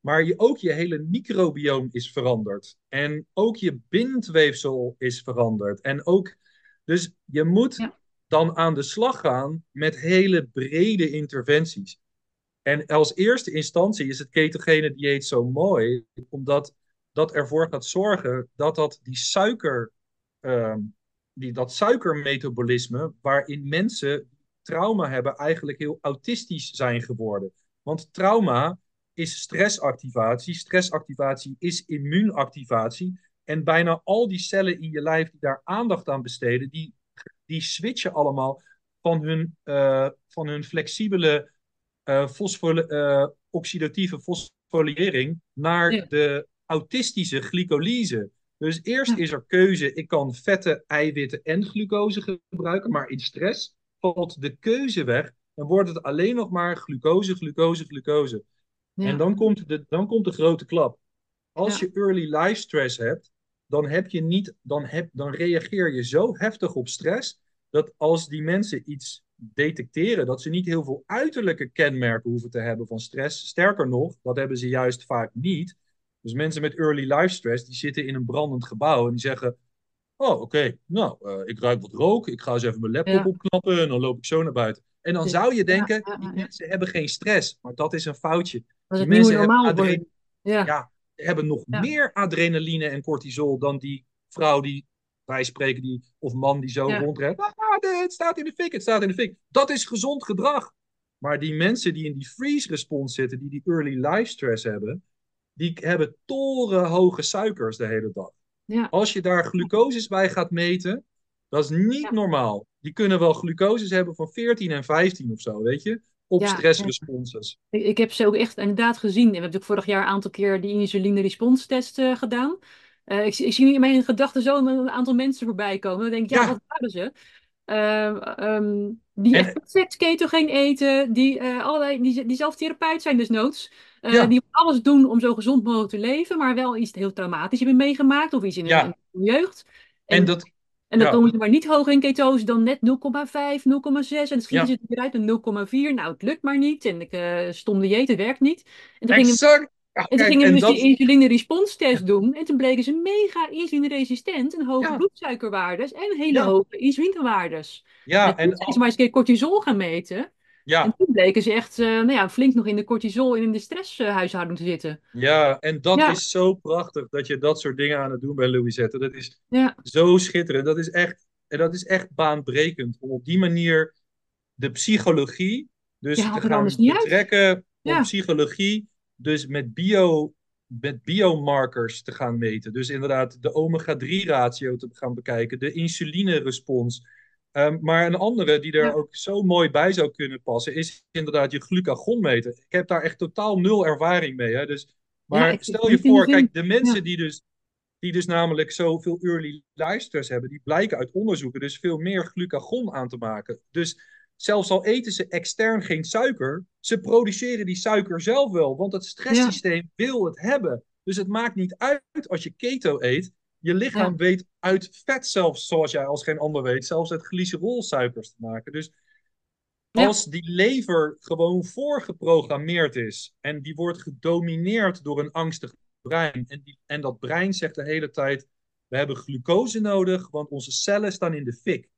Maar je, ook je hele microbioom is veranderd. En ook je bindweefsel is veranderd. En ook, dus je moet dan aan de slag gaan met hele brede interventies. En als eerste instantie is het ketogene dieet zo mooi, omdat dat ervoor gaat zorgen dat, dat die suiker, ehm, die, dat suikermetabolisme, waarin mensen trauma hebben, eigenlijk heel autistisch zijn geworden. Want trauma is stressactivatie, stressactivatie is immuunactivatie. En bijna al die cellen in je lijf die daar aandacht aan besteden, die, die switchen allemaal van hun, uh, van hun flexibele uh, oxidatieve fosforiëring naar de autistische glycolyse. Dus eerst is er keuze, ik kan vetten, eiwitten en glucose gebruiken, maar in stress valt de keuze weg en wordt het alleen nog maar glucose, glucose, glucose. Ja. En dan komt, de, dan komt de grote klap. Als je early life stress hebt, dan, heb je niet, dan, heb, dan reageer je zo heftig op stress dat als die mensen iets detecteren dat ze niet heel veel uiterlijke kenmerken hoeven te hebben van stress. Sterker nog, dat hebben ze juist vaak niet. Dus mensen met early life stress, die zitten in een brandend gebouw en die zeggen: Oh, oké, nou, uh, ik ruik wat rook, ik ga eens even mijn laptop opknappen en dan loop ik zo naar buiten. En dan zou je denken: ja, die mensen hebben geen stress, maar dat is een foutje. Dat die mensen hebben, ja. hebben nog meer adrenaline en cortisol dan die vrouw die wij spreken die, of man die zo ja. rondrent. Ah, het staat in de fik, het staat in de fik. Dat is gezond gedrag. Maar die mensen die in die freeze response zitten, die die early life stress hebben, die hebben torenhoge suikers de hele dag. Ja. Als je daar glucoses bij gaat meten, dat is niet normaal. Die kunnen wel glucoses hebben van 14 en 15 of zo, weet je? Op stressresponses. Ik, ik, heb ze ook echt inderdaad gezien. We hebben natuurlijk vorig jaar een aantal keer die insuline response test uh, gedaan. Uh, ik, ik, zie in mijn gedachten zo een aantal mensen voorbij komen. Dan denk ik, ja, ja. wat waren ze? Uh, um, die en... perfect ketogeen eten, die, allerlei, die, die zelf therapeut zijn desnoods. Uh, ja. Die alles doen om zo gezond mogelijk te leven, maar wel iets heel traumatisch hebben meegemaakt of iets in, ja. de jeugd. En, en, dat, en dan komen ze maar niet hoger in ketose dan net 0,5, 0,6 en dan schieten ze weer uit naar 0,4. Nou, het lukt maar niet en ik stom dieet, het werkt niet. En toen exact. Ja, en toen gingen we dus die insuline response test doen. En toen bleken ze mega insulineresistent en hoge bloedsuikerwaardes en hele hoge insulinewaardes. Ja, en, en toen maar eens een keer cortisol gaan meten. Ja. En toen bleken ze echt uh, nou ja, flink nog in de cortisol en in de stresshuishouding te zitten. Ja, en dat is zo prachtig dat je dat soort dingen aan het doen bent, Louisette. Dat is zo schitterend. Dat is echt, en dat is echt baanbrekend. Om op die manier de psychologie dus te gaan betrekken op psychologie dus met, bio, met biomarkers te gaan meten. Dus inderdaad de omega-3-ratio te gaan bekijken, de insulinerespons. Um, maar een andere die er ook zo mooi bij zou kunnen passen, is inderdaad je glucagon meten. Ik heb daar echt totaal nul ervaring mee. Hè? Dus, maar stel je voor, kijk, de mensen die dus die dus namelijk zoveel early lifesters hebben, die blijken uit onderzoeken dus veel meer glucagon aan te maken. Dus Zelfs al eten ze extern geen suiker, ze produceren die suiker zelf wel, want het stresssysteem wil het hebben. Dus het maakt niet uit als je keto eet. Je lichaam weet uit vet zelfs, zoals jij als geen ander weet, zelfs uit glycerolsuikers te maken. Dus Als die lever gewoon voorgeprogrammeerd is en die wordt gedomineerd door een angstig brein en, die, en dat brein zegt de hele tijd, we hebben glucose nodig, want onze cellen staan in de fik.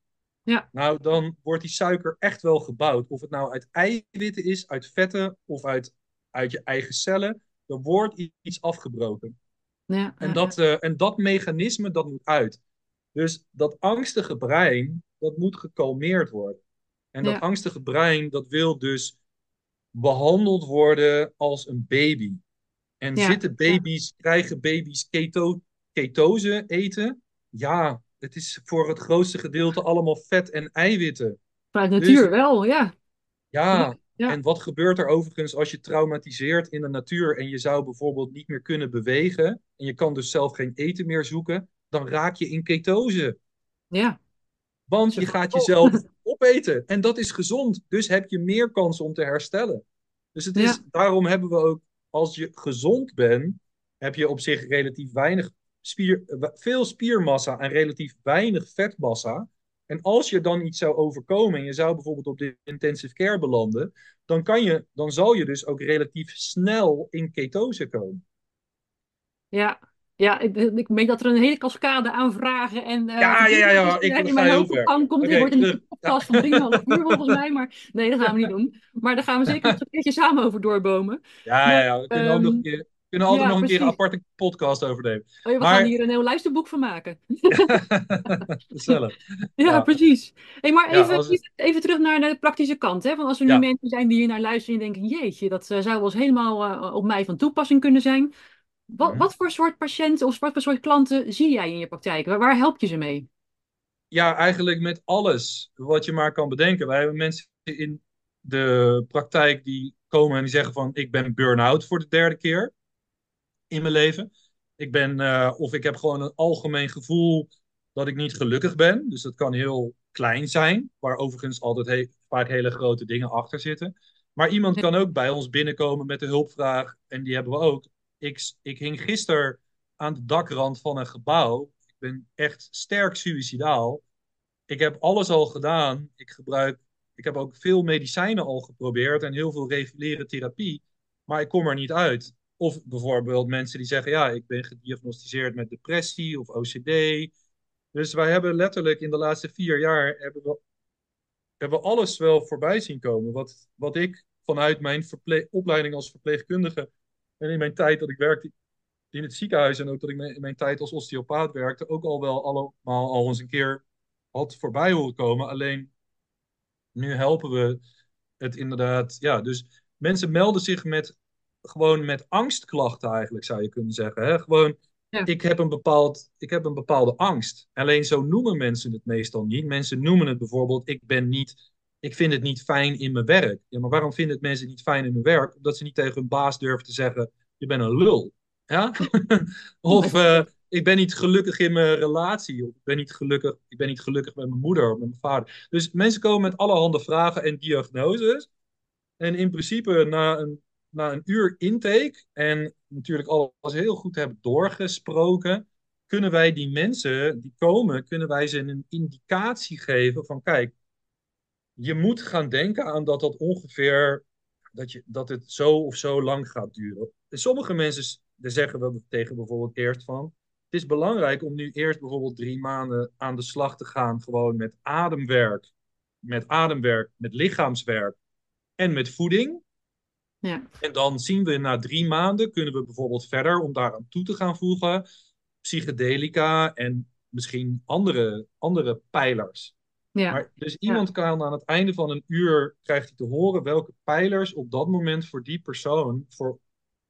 Ja. Nou, dan wordt die suiker echt wel gebouwd. Of het nou uit eiwitten is, uit vetten of uit, uit je eigen cellen. Er wordt iets afgebroken. Ja, en, dat, uh, en dat mechanisme, dat moet uit. Dus dat angstige brein, dat moet gekalmeerd worden. En dat angstige brein, dat wil dus behandeld worden als een baby. En zitten baby's, krijgen baby's keto, ketose eten? Ja, het is voor het grootste gedeelte allemaal vet en eiwitten. Vanuit natuur dus wel, ja. Ja, en wat gebeurt er overigens als je traumatiseert in de natuur en je zou bijvoorbeeld niet meer kunnen bewegen en je kan dus zelf geen eten meer zoeken, dan raak je in ketose. Ja. Want je gaat jezelf (laughs) opeten en dat is gezond, dus heb je meer kans om te herstellen. Dus het is, daarom hebben we ook, als je gezond bent, heb je op zich relatief weinig spier, veel spiermassa en relatief weinig vetmassa. En als je dan iets zou overkomen en je zou bijvoorbeeld op de intensive care belanden, dan, kan je, dan zal je dus ook relatief snel in ketose komen. Ja, ja ik, ik merk dat er een hele cascade aan vragen en... Uh, ja, ja, ja, ja, ik in ga heel ver. komt. Okay, dit wordt een podcast van 3,5 uur volgens mij, maar nee, dat gaan we niet doen. Maar daar gaan we zeker (laughs) nog een keertje samen over doorbomen. Ja, ja, ja, we kunnen ook nog een keer kunnen altijd nog een keer een aparte podcast over nemen. Oh, we gaan hier een heel luisterboek van maken. (laughs) Gezellig. (laughs) ja, ja, precies. Hey, maar even, even terug naar de praktische kant. Hè? Want als er nu mensen zijn die hier naar luisteren en denken... jeetje, dat uh, zou wel eens helemaal uh, op mij van toepassing kunnen zijn. Wat, mhm. wat voor soort patiënten of wat voor soort klanten zie jij in je praktijk? Waar, waar help je ze mee? Ja, eigenlijk met alles wat je maar kan bedenken. Wij hebben mensen in de praktijk die komen en die zeggen van... ik ben burn-out voor de derde keer in mijn leven. Ik ben, uh, of ik heb gewoon een algemeen gevoel dat ik niet gelukkig ben. Dus dat kan heel klein zijn, waar overigens altijd he vaak hele grote dingen achter zitten. Maar iemand kan ook bij ons binnenkomen met de hulpvraag, en die hebben we ook. Ik, ik hing gisteren aan de dakrand van een gebouw. Ik ben echt sterk suicidaal. Ik heb alles al gedaan. Ik gebruik, ik heb ook veel medicijnen al geprobeerd en heel veel reguliere therapie. Maar ik kom er niet uit. Of bijvoorbeeld mensen die zeggen, ja, ik ben gediagnosticeerd met depressie of OCD. Dus wij hebben letterlijk in de laatste vier jaar hebben we, hebben alles wel voorbij zien komen. Wat, wat ik vanuit mijn opleiding als verpleegkundige en in mijn tijd dat ik werkte in het ziekenhuis en ook dat ik in mijn tijd als osteopaat werkte, ook al wel allemaal al eens een keer had voorbij horen komen. Alleen nu helpen we het inderdaad. Ja, dus mensen melden zich met gewoon met angstklachten eigenlijk, zou je kunnen zeggen. Hè? Gewoon, ik, heb een bepaald, ik heb een bepaalde angst. Alleen zo noemen mensen het meestal niet. Mensen noemen het bijvoorbeeld, ik ben niet, ik vind het niet fijn in mijn werk. Ja, maar waarom vinden het mensen niet fijn in hun werk? Omdat ze niet tegen hun baas durven te zeggen, je bent een lul. Ja? (laughs) of uh, ik ben niet gelukkig in mijn relatie. Of ik ben niet gelukkig, ik ben niet gelukkig met mijn moeder of met mijn vader. Dus mensen komen met allerhande vragen en diagnoses. En in principe, na een na een uur intake en natuurlijk alles heel goed hebben doorgesproken, kunnen wij die mensen die komen, kunnen wij ze een indicatie geven van kijk, je moet gaan denken aan dat dat ongeveer, dat, je, dat het zo of zo lang gaat duren. En sommige mensen zeggen we tegen bijvoorbeeld eerst van, het is belangrijk om nu eerst bijvoorbeeld drie maanden aan de slag te gaan, gewoon met ademwerk, met ademwerk, met lichaamswerk en met voeding. Ja. En dan zien we na drie maanden, kunnen we bijvoorbeeld verder om daaraan toe te gaan voegen, psychedelica en misschien andere, andere pijlers. Ja. Maar, dus iemand kan aan het einde van een uur, krijgt hij te horen welke pijlers op dat moment voor die persoon voor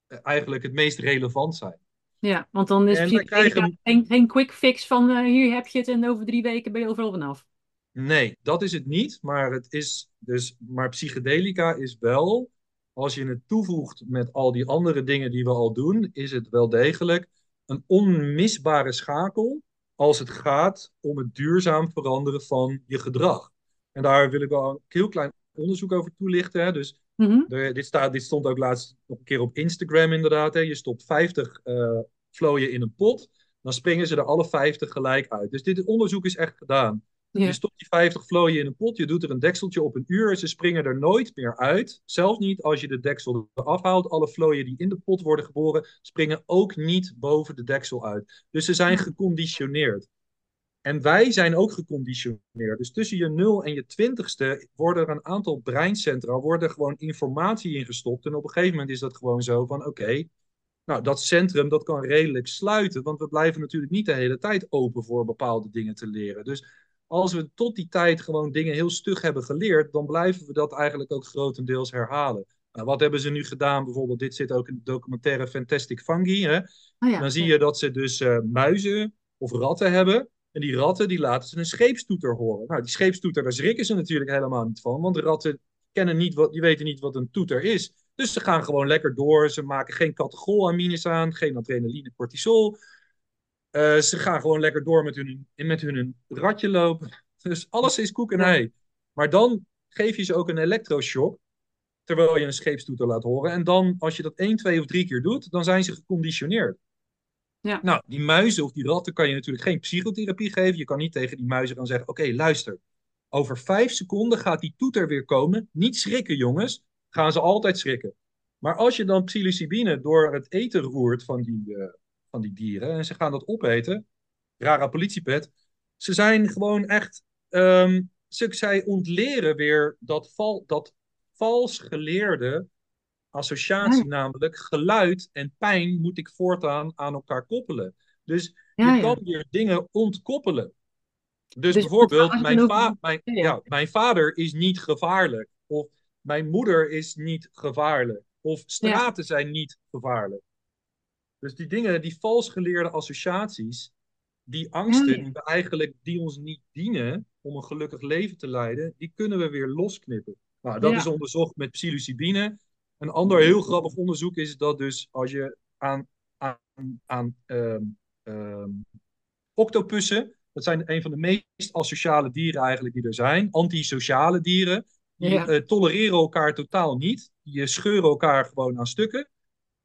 eh, eigenlijk het meest relevant zijn. Ja, want dan is psychedelica geen, geen quick fix van uh, hier heb je het en over drie weken ben je overal vanaf. Nee, dat is het niet. Maar, het is dus, maar psychedelica is wel als je het toevoegt met al die andere dingen die we al doen, is het wel degelijk een onmisbare schakel als het gaat om het duurzaam veranderen van je gedrag. En daar wil ik wel een heel klein onderzoek over toelichten. Hè. Dus mhm. dit, staat, dit stond ook laatst nog een keer op Instagram inderdaad. Hè. Je stopt 50 uh, vlooien in een pot, dan springen ze er alle 50 gelijk uit. Dus dit onderzoek is echt gedaan. Je stopt die 50 vlooien in een pot, je doet er een dekseltje op een uur. Ze springen er nooit meer uit. Zelfs niet als je de deksel eraf haalt. Alle vlooien die in de pot worden geboren, springen ook niet boven de deksel uit. Dus ze zijn geconditioneerd. En wij zijn ook geconditioneerd. Dus tussen je 0 en je 20ste worden er een aantal breincentra, worden gewoon informatie ingestopt. En op een gegeven moment is dat gewoon zo van: oké, nou, dat centrum dat kan redelijk sluiten, want we blijven natuurlijk niet de hele tijd open voor bepaalde dingen te leren. Dus als we tot die tijd gewoon dingen heel stug hebben geleerd, dan blijven we dat eigenlijk ook grotendeels herhalen. Nou, wat hebben ze nu gedaan? Bijvoorbeeld, dit zit ook in de documentaire Fantastic Fungi. Hè? Oh ja, dan zie je dat ze dus uh, muizen of ratten hebben. En die ratten die laten ze een scheepstoeter horen. Nou, die scheepstoeter, daar schrikken ze natuurlijk helemaal niet van. Want ratten kennen niet wat, die weten niet wat een toeter is. Dus ze gaan gewoon lekker door. Ze maken geen catecholamines aan, geen adrenaline, cortisol. Uh, ze gaan gewoon lekker door met hun, met hun ratje lopen. (laughs) Dus alles is koek en ei. Maar dan geef je ze ook een elektroshock. Terwijl je een scheepstoeter laat horen. En dan, als je dat één, twee of drie keer doet, dan zijn ze geconditioneerd. Ja. Nou, die muizen of die ratten kan je natuurlijk geen psychotherapie geven. Je kan niet tegen die muizen gaan zeggen: Oké, luister. Over vijf seconden gaat die toeter weer komen. Niet schrikken, jongens. Gaan ze altijd schrikken. Maar als je dan psilocybine door het eten roert van die, uh, van die dieren en ze gaan dat opeten, rara politiepet, ze zijn gewoon echt, um, ze, zij ontleren weer dat, val, dat vals geleerde associatie, namelijk geluid en pijn moet ik voortaan aan elkaar koppelen. Dus je kan weer dingen ontkoppelen. Dus, dus bijvoorbeeld, mijn, va mijn, ja, mijn vader is niet gevaarlijk. Of mijn moeder is niet gevaarlijk. Of straten zijn niet gevaarlijk. Dus die dingen, die vals geleerde associaties, die angsten die, eigenlijk, die ons niet dienen om een gelukkig leven te leiden, die kunnen we weer losknippen. Nou, dat is onderzocht met psilocybine. Een ander heel grappig onderzoek is dat dus als je aan, aan, aan um, um, octopussen, dat zijn een van de meest asociale dieren eigenlijk die er zijn, antisociale dieren, die uh, tolereren elkaar totaal niet. Die scheuren elkaar gewoon aan stukken.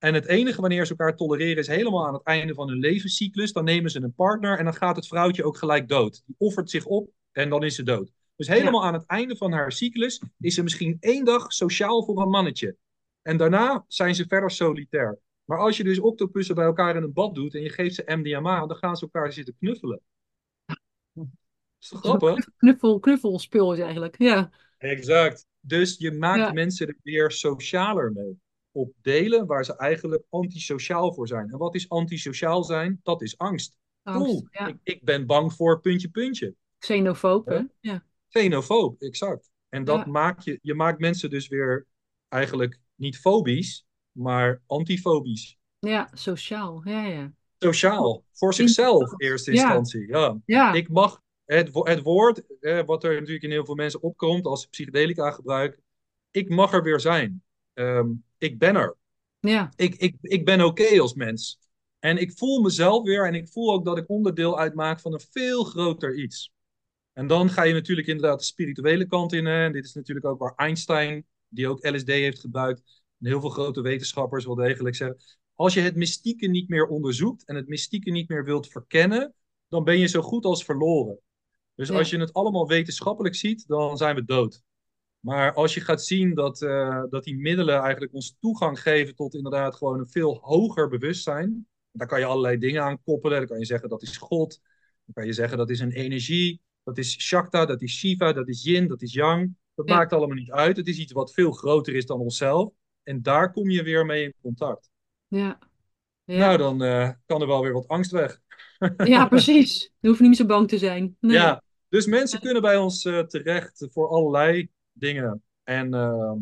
En het enige wanneer ze elkaar tolereren is helemaal aan het einde van hun levenscyclus. Dan nemen ze een partner en dan gaat het vrouwtje ook gelijk dood. Die offert zich op en dan is ze dood. Dus helemaal aan het einde van haar cyclus is ze misschien één dag sociaal voor een mannetje. En daarna zijn ze verder solitair. Maar als je dus octopussen bij elkaar in een bad doet en je geeft ze MDMA, dan gaan ze elkaar zitten knuffelen. Dat is toch grappig? Knuffel, knuffelspul is eigenlijk, ja. Exact. Dus je maakt mensen er weer socialer mee. Op delen waar ze eigenlijk antisociaal voor zijn. En wat is antisociaal zijn? Dat is angst. angst ik, ik, ben bang voor puntje, puntje. Xenofoob, hè? Ja. Xenofoob, exact. En dat maakt je, je maakt mensen dus weer eigenlijk niet fobisch, maar antifobisch. Ja, sociaal. Ja, ja. Sociaal. Voor zichzelf, in eerste instantie. Ja. ja. Ik mag het, het woord, eh, wat er natuurlijk in heel veel mensen opkomt als psychedelica gebruik, ik mag er weer zijn. Ehm, ik ben er. Ja. Ik, ik, ik ben oké als mens. En ik voel mezelf weer en ik voel ook dat ik onderdeel uitmaak van een veel groter iets. En dan ga je natuurlijk inderdaad de spirituele kant in. En dit is natuurlijk ook waar Einstein, die ook LSD heeft gebruikt, en heel veel grote wetenschappers wel degelijk zeggen. Als je het mystieke niet meer onderzoekt en het mystieke niet meer wilt verkennen, dan ben je zo goed als verloren. Dus als je het allemaal wetenschappelijk ziet, dan zijn we dood. Maar als je gaat zien dat, uh, dat die middelen eigenlijk ons toegang geven tot inderdaad gewoon een veel hoger bewustzijn. Daar kan je allerlei dingen aan koppelen. Dan kan je zeggen dat is God. Dan kan je zeggen dat is een energie. Dat is Shakta, dat is Shiva, dat is Yin, dat is Yang. Dat maakt allemaal niet uit. Het is iets wat veel groter is dan onszelf. En daar kom je weer mee in contact. Ja. ja. Nou, dan uh, kan er wel weer wat angst weg. Ja, (laughs) precies. Je hoeft niet zo bang te zijn. Nee. Ja, dus mensen kunnen bij ons uh, terecht voor allerlei dingen. En uh,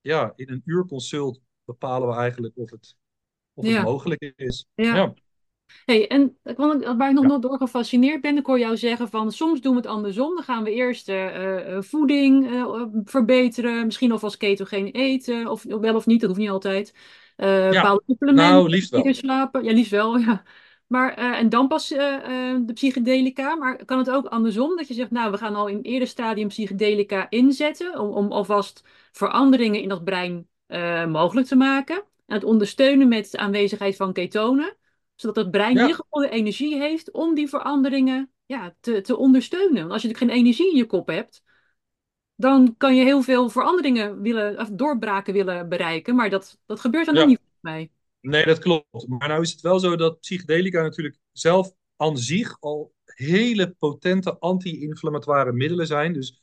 ja, in een uurconsult bepalen we eigenlijk of het, of het mogelijk is. Ja. ja. Hey, en waar ik nog, nog door gefascineerd ben, ik hoor jou zeggen van soms doen we het andersom. Dan gaan we eerst uh, voeding verbeteren, misschien alvast ketogeen eten, of wel of niet, dat hoeft niet altijd. ja. bepaalde supplementen. Nou, liefst wel. Slapen. Ja, liefst wel, (laughs) ja. Maar, uh, en dan pas uh, uh, de psychedelica. Maar kan het ook andersom? Dat je zegt, nou, we gaan al in een eerder stadium psychedelica inzetten. Om, om alvast veranderingen in dat brein mogelijk te maken. En het ondersteunen met de aanwezigheid van ketonen. Zodat het brein in ieder geval de energie heeft om die veranderingen ja, te, te ondersteunen. Want als je natuurlijk geen energie in je kop hebt, dan kan je heel veel veranderingen willen, of doorbraken willen bereiken. Maar dat, dat gebeurt dan ook Ja, niet bij mij. Nee, dat klopt. Maar nou is het wel zo dat psychedelica natuurlijk zelf aan zich al hele potente anti-inflammatoire middelen zijn. Dus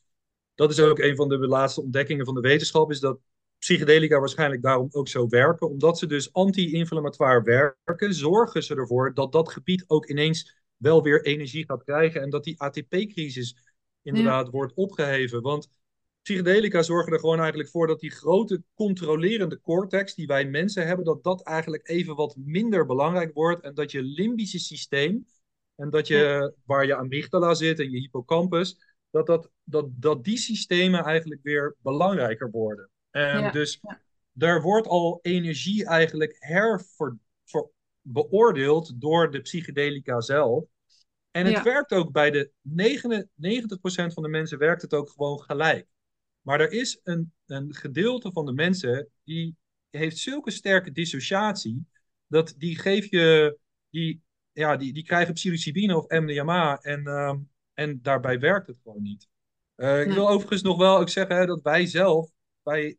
dat is ook een van de laatste ontdekkingen van de wetenschap, is dat psychedelica waarschijnlijk daarom ook zo werken. Omdat ze dus anti-inflammatoire werken, zorgen ze ervoor dat dat gebied ook ineens wel weer energie gaat krijgen en dat die ATP-crisis Ja, inderdaad wordt opgeheven. Want psychedelica zorgen er gewoon eigenlijk voor dat die grote controlerende cortex die wij mensen hebben, dat dat eigenlijk even wat minder belangrijk wordt en dat je limbische systeem en dat je, waar je amygdala zit en je hippocampus, dat, dat, dat, dat die systemen eigenlijk weer belangrijker worden. En ja, dus ja, daar wordt al energie eigenlijk herver, ver- beoordeeld door de psychedelica zelf. En het ja, werkt ook bij de 99% van de mensen werkt het ook gewoon gelijk. Maar er is een, een gedeelte van de mensen die heeft zulke sterke dissociatie, dat die geef je, die, ja, die, die krijgen psilocybine of MDMA en, ehm, en daarbij werkt het gewoon niet. Eh, ik nee, wil overigens nog wel ook zeggen hè, dat wij zelf, wij,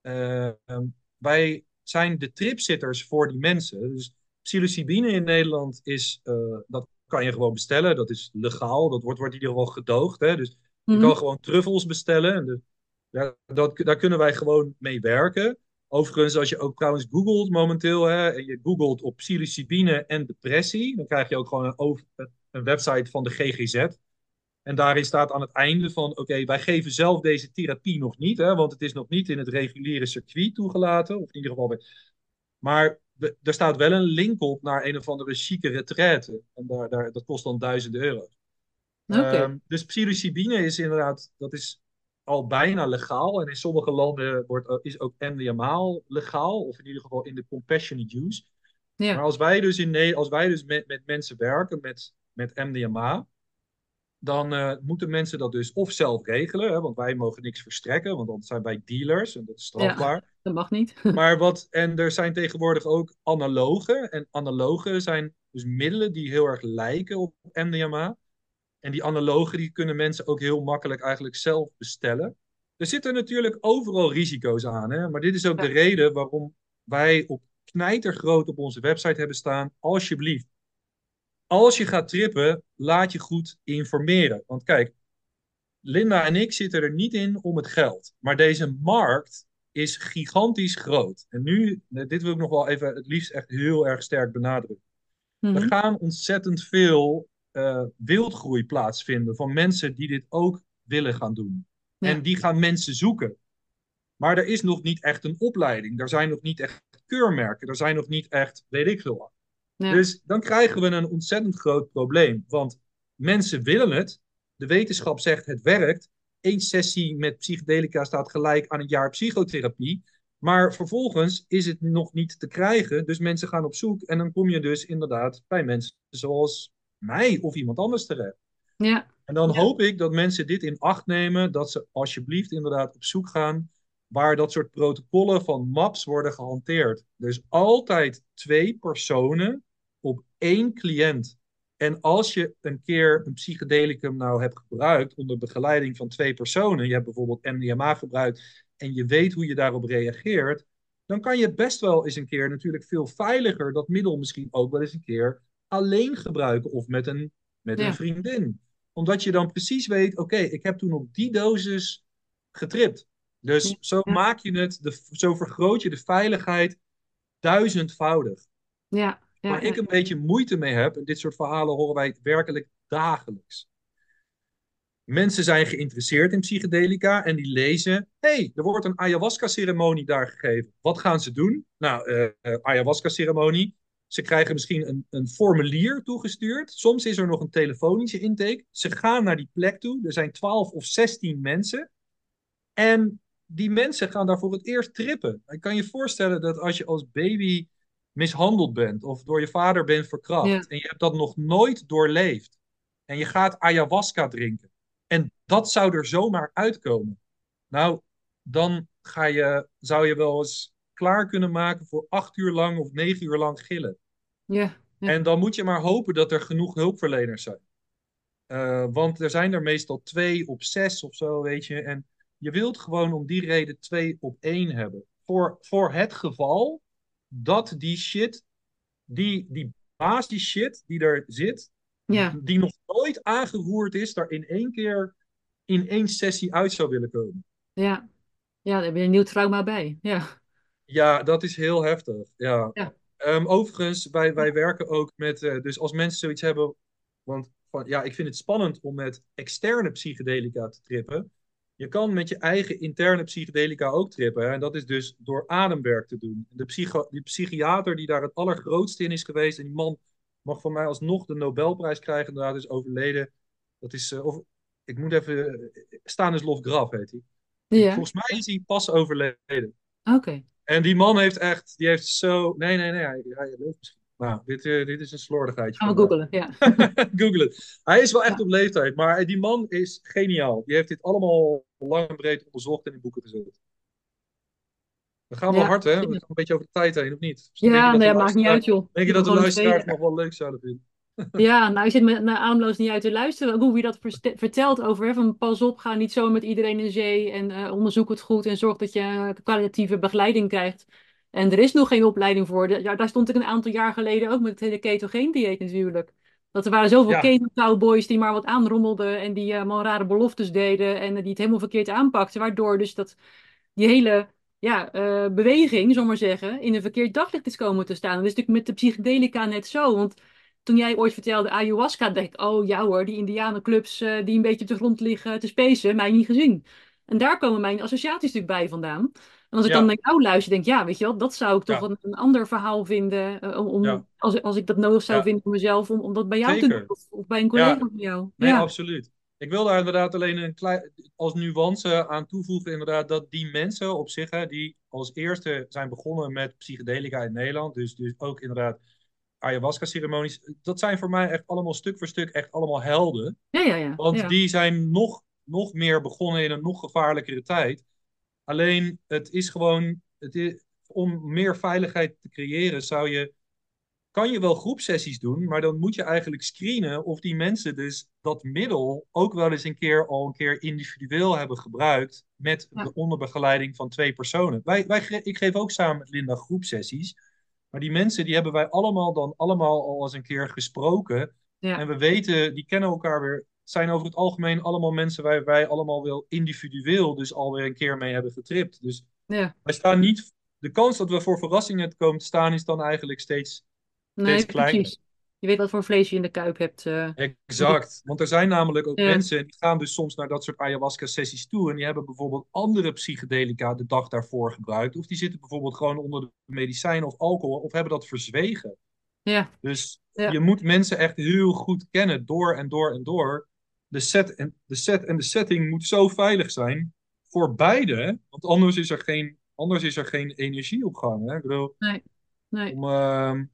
eh, ehm, wij zijn de tripzitters voor die mensen. Dus psilocybine in Nederland is, eh, dat kan je gewoon bestellen. Dat is legaal. Dat wordt, wordt in ieder geval gedoogd. Hè? Dus je mhm, kan gewoon truffels bestellen. En de, ja, dat, daar kunnen wij gewoon mee werken. Overigens, als je ook trouwens googelt momenteel, hè, en je googelt op psilocybine en depressie, dan krijg je ook gewoon een, over, een website van de GGZ. En daarin staat aan het einde van, oké, wij geven zelf deze therapie nog niet, hè, want het is nog niet in het reguliere circuit toegelaten, of in ieder geval bij maar we- er staat wel een link op naar een of andere chique retraite. En daar, daar, dat kost dan duizenden euro. Ehm, dus psilocybine is inderdaad, dat is al bijna legaal. En in sommige landen wordt, is ook MDMA legaal. Of in ieder geval in de compassionate use. Maar ja, als wij dus, in, als wij dus met, met mensen werken met, met MDMA, dan eh, moeten mensen dat dus of zelf regelen. Hè, want wij mogen niks verstrekken, want dan zijn wij dealers en dat is ja, strafbaar. (laughs) dat mag niet. (laughs) Maar wat, en er zijn tegenwoordig ook analogen. En analogen zijn dus middelen die heel erg lijken op MDMA. En die analogen die kunnen mensen ook heel makkelijk eigenlijk zelf bestellen. Er zitten natuurlijk overal risico's aan. Hè? Maar dit is ook de reden waarom wij op knijtergroot op onze website hebben staan. Alsjeblieft, als je gaat trippen, laat je goed informeren. Want kijk, Linda en ik zitten er niet in om het geld. Maar deze markt is gigantisch groot. En nu, eh, dit wil ik nog wel even het liefst echt heel erg sterk benadrukken. Er mhm, gaan ontzettend veel eh, wildgroei plaatsvinden van mensen die dit ook willen gaan doen. En die gaan mensen zoeken. Maar er is nog niet echt een opleiding. Er zijn nog niet echt keurmerken. Er zijn nog niet echt, weet ik veel wat. ja, Dus dan krijgen we een ontzettend groot probleem. Want mensen willen het. De wetenschap zegt het werkt. Eén sessie met psychedelica staat gelijk aan een jaar psychotherapie. Maar vervolgens is het nog niet te krijgen. Dus mensen gaan op zoek. En dan kom je dus inderdaad bij mensen zoals mij of iemand anders terecht. ja, En dan ja, hoop ik dat mensen dit in acht nemen, dat ze alsjeblieft inderdaad op zoek gaan waar dat soort protocollen van MAPS worden gehanteerd. Dus altijd twee personen op één cliënt. En als je een keer een psychedelicum nou hebt gebruikt onder begeleiding van twee personen, je hebt bijvoorbeeld MDMA gebruikt en je weet hoe je daarop reageert, dan kan je best wel eens een keer natuurlijk veel veiliger dat middel misschien ook wel eens een keer alleen gebruiken of met een, met een vriendin omdat je dan precies weet, oké, ik heb toen op die dosis getript. ja, Dus zo maak je het, de, zo vergroot je de veiligheid duizendvoudig. ja, ja, Waar ik een beetje moeite mee heb, en dit soort verhalen horen wij werkelijk dagelijks. Mensen zijn geïnteresseerd in psychedelica en die lezen: hey, er wordt een ayahuasca-ceremonie daar gegeven. Wat gaan ze doen? Nou, uh, uh, ayahuasca-ceremonie. Ze krijgen misschien een, een, formulier toegestuurd. Soms is er nog een telefonische intake. Ze gaan naar die plek toe. Er zijn 12 of 16 mensen. En die mensen gaan daar voor het eerst trippen. Ik kan je voorstellen dat als je als baby mishandeld bent of door je vader bent verkracht ja, en je hebt dat nog nooit doorleefd en je gaat ayahuasca drinken en dat zou er zomaar uitkomen. Nou, dan ga je, zou je wel eens klaar kunnen maken voor acht uur lang of negen uur lang gillen. ja, ja, En dan moet je maar hopen dat er genoeg hulpverleners zijn. Uh, want er zijn er meestal twee op zes of zo, weet je. En je wilt gewoon om die reden twee op één hebben. Voor, voor het geval dat die shit, die, die baas, die shit die er zit, ja. die nog nooit aangeroerd is, daar in één keer in één sessie uit zou willen komen. Ja, ja daar heb je een nieuw trauma bij. Ja, ja dat is heel heftig. Ja. ja. Um, overigens, wij, wij werken ook met, uh, dus als mensen zoiets hebben, want van, ja, ik vind het spannend om met externe psychedelica te trippen. Je kan met je eigen interne psychedelica ook trippen. Hè? En dat is dus door ademwerk te doen. De, psycho die psychiater die daar het allergrootste in is geweest, en die man mag van mij alsnog de Nobelprijs krijgen, inderdaad is overleden. Dat is, uh, of, ik moet even, Stanislav Graf heet hij. Ja. Volgens mij is hij pas overleden. Oké. En die man heeft echt, die heeft zo, nee, nee, nee, hij, hij leeft misschien. Nou, dit, uh, dit is een slordigheidje. Gaan we googlen, ja. (laughs) googlen. Hij is wel echt op leeftijd, maar die man is geniaal. Die heeft dit allemaal lang en breed onderzocht en in boeken gezet. We gaan wel Ja, hard, hè? We gaan een beetje over de tijd heen, of niet? Je Ja, dat nee, maakt niet uit, joh. Denk je dat de luisteraars nog wel leuk zouden vinden? (laughs) Ja, nou, ik zit me naar naar jou te luisteren. Hoe je dat vertelt over, hè, van pas op, ga niet zo met iedereen in zee en eh, onderzoek het goed en zorg dat je kwalitatieve begeleiding krijgt. En er is nog geen opleiding voor. De- ja, daar stond ik een aantal jaar geleden ook met het hele ketogeen dieet natuurlijk. Dat er waren zoveel Ja. keto cowboys die maar wat aanrommelden en die eh, allemaal rare beloftes deden en die het helemaal verkeerd aanpakten. Waardoor dus dat die hele ja, eh, beweging, zullen we maar zeggen, in een verkeerd daglicht is komen te staan. En dat is natuurlijk met de psychedelica net zo. Want toen jij ooit vertelde ayahuasca, dacht ik, oh ja hoor, die indianenclubs eh, die een beetje op de grond liggen te spacen, mij niet gezien. En daar komen mijn associaties natuurlijk bij vandaan. En als ik Ja. dan naar jou luister, denk ik, ja, weet je wel, dat zou ik toch Ja. een, een ander verhaal vinden. eh, om, Ja. als, als ik dat nodig zou vinden voor mezelf, om, om dat bij jou te doen. Of, of bij een collega van jou. Nee, ja. absoluut. Ik wil daar inderdaad alleen een klein, als nuance aan toevoegen, inderdaad, dat die mensen op zich, hè, die als eerste zijn begonnen met psychedelica in Nederland, dus, dus ook inderdaad ayahuasca-ceremonies, dat zijn voor mij echt allemaal stuk voor stuk echt allemaal helden. ja, ja, ja. Want ja. die zijn nog, nog meer begonnen in een nog gevaarlijkere tijd. Alleen, het is gewoon, het is, om meer veiligheid te creëren, zou je, kan je wel groepsessies doen, maar dan moet je eigenlijk screenen of die mensen dus dat middel ook wel eens een keer al een keer individueel hebben gebruikt met Ja. de onderbegeleiding van twee personen. Wij, wij, ik geef ook samen met Linda groepsessies, maar die mensen die hebben wij allemaal dan allemaal al eens een keer gesproken. Ja. En we weten, die kennen elkaar weer. Zijn over het algemeen allemaal mensen waar wij allemaal wel individueel dus alweer een keer mee hebben getript. Dus ja. wij staan niet. De kans dat we voor verrassingen komen te staan is dan eigenlijk steeds Nee, steeds kleiner. precies. Je weet wat voor vlees je in de kuip hebt. eh. Exact. Want er zijn namelijk ook Ja. mensen die gaan dus soms naar dat soort ayahuasca-sessies toe. En die hebben bijvoorbeeld andere psychedelica de dag daarvoor gebruikt. Of die zitten bijvoorbeeld gewoon onder de medicijn of alcohol. Of hebben dat verzwegen. Ja, Dus Ja. je moet mensen echt heel goed kennen, door en door en door. De set en de, set en de setting moet zo veilig zijn voor beide. Want anders is er geen, anders is er geen energieopgang. Hè? Ik bedoel, nee. nee. om, ehm,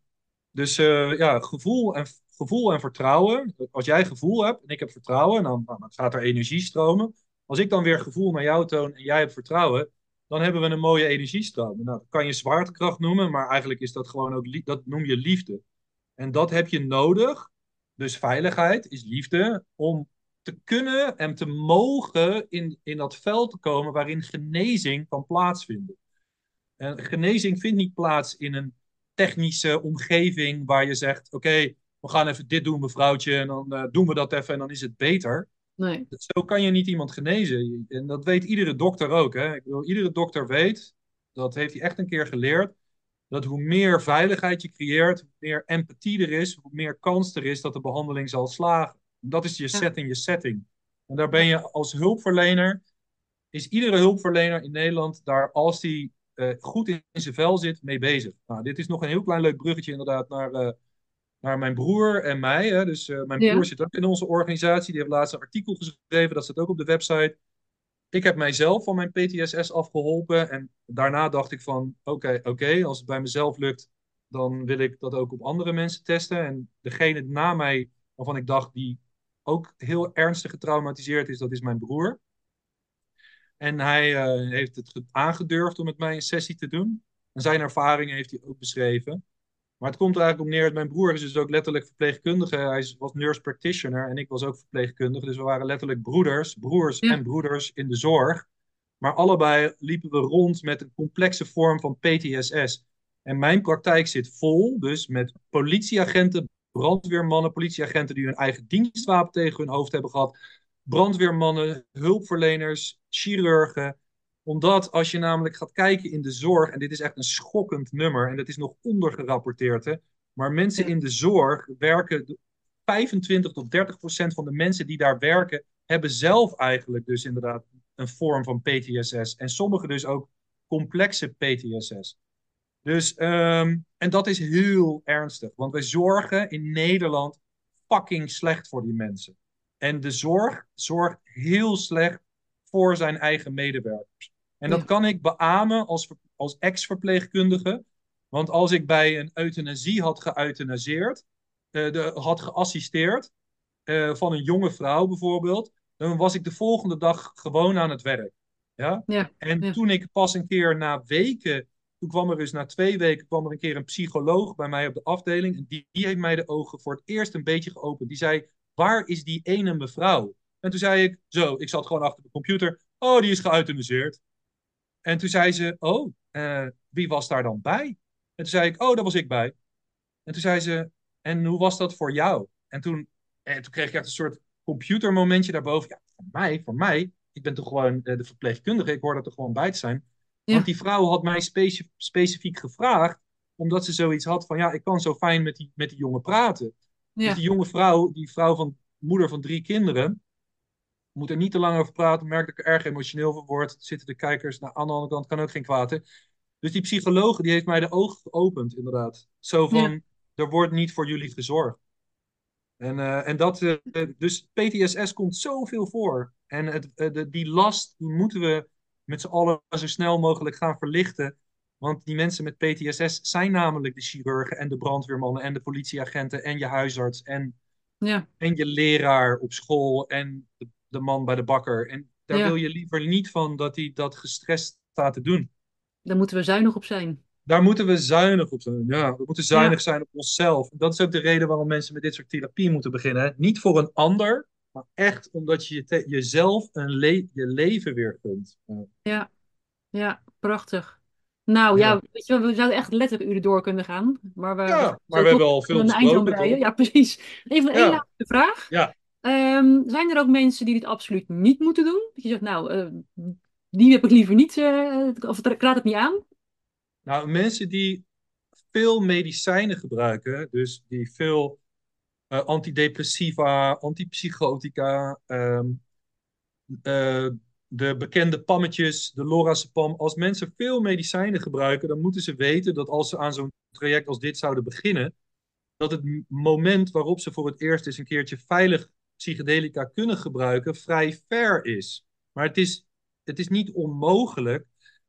dus eh, ja, gevoel en, gevoel en vertrouwen. Als jij gevoel hebt en ik heb vertrouwen, dan, dan gaat er energie stromen. Als ik dan weer gevoel naar jou toon en jij hebt vertrouwen, dan hebben we een mooie energiestroom. Nou, dat kan je zwaartekracht noemen, maar eigenlijk is dat gewoon ook, dat noem je liefde. En dat heb je nodig. Dus veiligheid is liefde om te kunnen en te mogen in, in dat veld te komen waarin genezing kan plaatsvinden. En genezing vindt niet plaats in een technische omgeving waar je zegt: Oké, we gaan even dit doen, mevrouwtje, en dan eh, doen we dat even en dan is het beter. nee. Zo kan je niet iemand genezen. En dat weet iedere dokter ook. Hè? Ik bedoel, iedere dokter weet, dat heeft hij echt een keer geleerd, dat hoe meer veiligheid je creëert, hoe meer empathie er is, hoe meer kans er is dat de behandeling zal slagen. Dat is je set in je setting. En daar ben je als hulpverlener, is iedere hulpverlener in Nederland daar, als die eh, goed in, zijn vel zit, mee bezig. Nou, dit is nog een heel klein leuk bruggetje inderdaad naar, eh, naar mijn broer en mij. Hè. Dus eh, mijn Ja. broer zit ook in onze organisatie. Die heeft laatst een artikel geschreven. Dat staat ook op de website. Ik heb mijzelf van mijn PTSS afgeholpen. En daarna dacht ik van, oké, oké, als het bij mezelf lukt, dan wil ik dat ook op andere mensen testen. En degene na mij, waarvan ik dacht, die ook heel ernstig getraumatiseerd is, dat is mijn broer. En hij eh, heeft het ge- aangedurfd om met mij een sessie te doen. En zijn ervaringen heeft hij ook beschreven. Maar het komt er eigenlijk op neer, mijn broer is dus ook letterlijk verpleegkundige. Hij was nurse practitioner en ik was ook verpleegkundige. Dus we waren letterlijk broeders, broers en broeders in de zorg. Maar allebei liepen we rond met een complexe vorm van PTSS. En mijn praktijk zit vol, dus met politieagenten, brandweermannen, politieagenten die hun eigen dienstwapen tegen hun hoofd hebben gehad, brandweermannen, hulpverleners, chirurgen. Omdat als je namelijk gaat kijken in de zorg, en dit is echt een schokkend nummer, en dat is nog ondergerapporteerd, hè, maar mensen in de zorg werken, 25 tot 30 procent van de mensen die daar werken, hebben zelf eigenlijk dus inderdaad een vorm van PTSS. En sommigen dus ook complexe PTSS. Dus, um, en dat is heel ernstig, want wij zorgen in Nederland fucking slecht voor die mensen. En de zorg zorgt heel slecht voor zijn eigen medewerkers. En dat kan ik beamen als, als ex-verpleegkundige. Want als ik bij een euthanasie had geëuthanaseerd, uh, de, had geassisteerd, uh, van een jonge vrouw bijvoorbeeld, dan was ik de volgende dag gewoon aan het werk. Ja? ja en toen ik pas een keer na weken, toen kwam er dus na twee weken, kwam er een keer een psycholoog bij mij op de afdeling. En die, die heeft mij de ogen voor het eerst een beetje geopend. Die zei, waar is die ene mevrouw? En toen zei ik, zo, ik zat gewoon achter de computer. Oh, die is geëuthaniseerd. En toen zei ze, oh, uh, wie was daar dan bij? En toen zei ik, oh, daar was ik bij. En toen zei ze, en hoe was dat voor jou? En toen, en toen kreeg ik echt een soort computermomentje daarboven. Ja, voor mij, voor mij, ik ben toch gewoon uh, de verpleegkundige, ik hoor dat er gewoon bij te zijn. Ja. Want die vrouw had mij speci specifiek gevraagd, omdat ze zoiets had van, ja, ik kan zo fijn met die, met die jongen praten. Ja. Dus die jonge vrouw, die vrouw van moeder van drie kinderen, moet er niet te lang over praten. Merk dat ik er erg emotioneel van word. Zitten de kijkers nou, aan de andere kant, kan ook geen kwaad. Hè? Dus die psycholoog die heeft mij de ogen geopend, inderdaad. Zo van, ja. er wordt niet voor jullie gezorgd. En, uh, en dat, uh, dus PTSS komt zoveel voor. En het, uh, de, die last, die moeten we met z'n allen zo snel mogelijk gaan verlichten. Want die mensen met PTSS zijn namelijk de chirurgen en de brandweermannen en de politieagenten en je huisarts en, ja. en je leraar op school en de, de man bij de bakker. En daar ja. wil je liever niet van dat hij dat gestrest staat te doen. Daar moeten we zuinig op zijn. Daar moeten we zuinig op zijn. Ja, we moeten zuinig ja. zijn op onszelf. Dat is ook de reden waarom mensen met dit soort therapie moeten beginnen. Niet voor een ander, maar echt omdat je jezelf een le je leven weer gunt. Ja, ja, prachtig. Nou ja, ja weet je, we zouden echt letterlijk uren door kunnen gaan. Maar we, ja, maar we hebben al veel een breien. Ja, precies. Even één laatste vraag. Ja. Um, zijn er ook mensen die dit absoluut niet moeten doen? Dat je zegt, nou, uh, die heb ik liever niet, uh, of ik raad het niet aan? Nou, mensen die veel medicijnen gebruiken, dus die veel uh, antidepressiva, antipsychotica, um, de bekende pammetjes, de lorazepam. Als mensen veel medicijnen gebruiken, dan moeten ze weten dat als ze aan zo'n traject als dit zouden beginnen, dat het moment waarop ze voor het eerst eens een keertje veilig psychedelica kunnen gebruiken, vrij ver is. Maar het is, het is niet onmogelijk.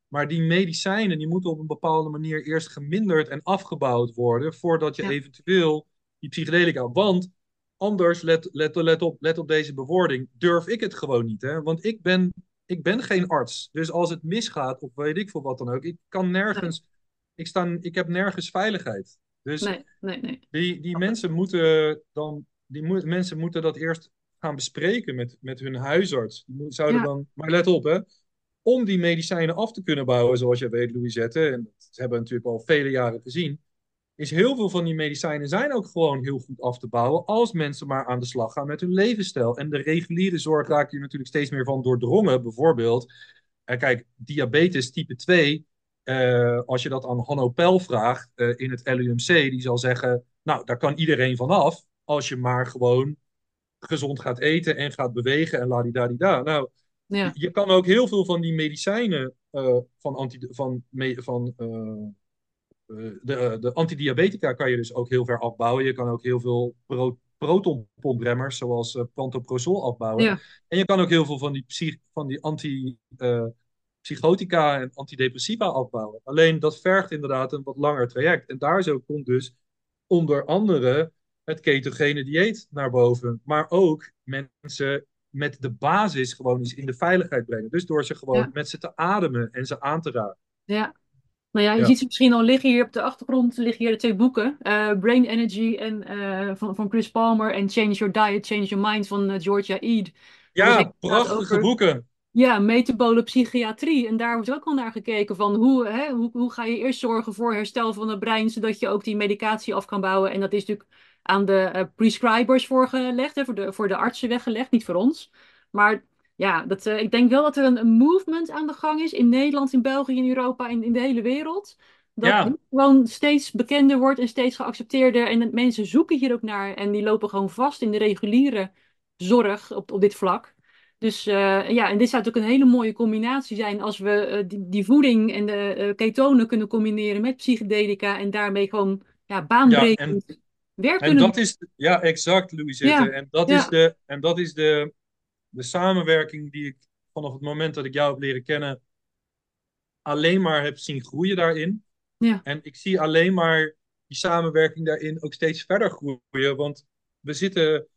Maar die medicijnen die moeten op een bepaalde manier eerst geminderd en afgebouwd worden voordat je ja. eventueel die psychedelica. Want anders, let, let, let, op, let op deze bewoording, durf ik het gewoon niet. Hè? Want ik ben, ik ben geen arts. Dus als het misgaat, of weet ik veel wat dan ook, ik kan nergens, nee. ik, sta, ik heb nergens veiligheid. Dus nee, nee, nee. Die, die mensen moeten dan, die mo mensen moeten dat eerst gaan bespreken met, met hun huisarts. Die zouden ja. dan, maar let op hè, om die medicijnen af te kunnen bouwen, zoals je weet, Louisette, en dat hebben we natuurlijk al vele jaren gezien, is heel veel van die medicijnen zijn ook gewoon heel goed af te bouwen als mensen maar aan de slag gaan met hun levensstijl. En de reguliere zorg raak je natuurlijk steeds meer van doordrongen. Bijvoorbeeld, uh, kijk, diabetes type 2, uh, als je dat aan Hanno Pel vraagt uh, in het LUMC, die zal zeggen, nou, daar kan iedereen vanaf als je maar gewoon gezond gaat eten en gaat bewegen en ladidadida. Nou, ja. je kan ook heel veel van die medicijnen van, anti, van, van de, de antidiabetica kan je dus ook heel ver afbouwen. Je kan ook heel veel pro, protonpompremmers, zoals uh, pantoprazol, afbouwen. Ja. En je kan ook heel veel van die, psych, van die anti, uh, psychotica en antidepressiva afbouwen. Alleen dat vergt inderdaad een wat langer traject. En daar zo komt dus onder andere het ketogene dieet naar boven. Maar ook mensen met de basis gewoon eens in de veiligheid brengen. Dus door ze gewoon ja. met ze te ademen en ze aan te raken. Ja, Nou ja, je Ja, ziet ze misschien al liggen hier op de achtergrond, liggen hier de twee boeken. eh, Brain Energy en, eh, van, van Chris Palmer en Change Your Diet, Change Your Mind van eh, Georgia is ja inderdaad prachtige over boeken. ja, metabole psychiatrie. En daar wordt ook al naar gekeken van hoe, hè, hoe, hoe ga je eerst zorgen voor herstel van het brein, zodat je ook die medicatie af kan bouwen. En dat is natuurlijk aan de prescribers voorgelegd, hè, voor de, voor de artsen weggelegd, niet voor ons. Maar ja, dat, eh, ik denk wel dat er een, een movement aan de gang is in Nederland, in België, in Europa en in de hele wereld. Dat Ja, gewoon steeds bekender wordt en steeds geaccepteerder. En mensen zoeken hier ook naar. En die lopen gewoon vast in de reguliere zorg op, op dit vlak. Dus eh, ja, en dit zou natuurlijk een hele mooie combinatie zijn als we eh, die, die voeding en de ketonen kunnen combineren met psychedelica en daarmee gewoon ja, ja, en, baanbrekend werk en kunnen dat is, ja, exact, Louisette. Ja, En dat is ja, de, en dat is de, de samenwerking die ik vanaf het moment dat ik jou heb leren kennen alleen maar heb zien groeien daarin. ja, En ik zie alleen maar die samenwerking daarin ook steeds verder groeien, want we zitten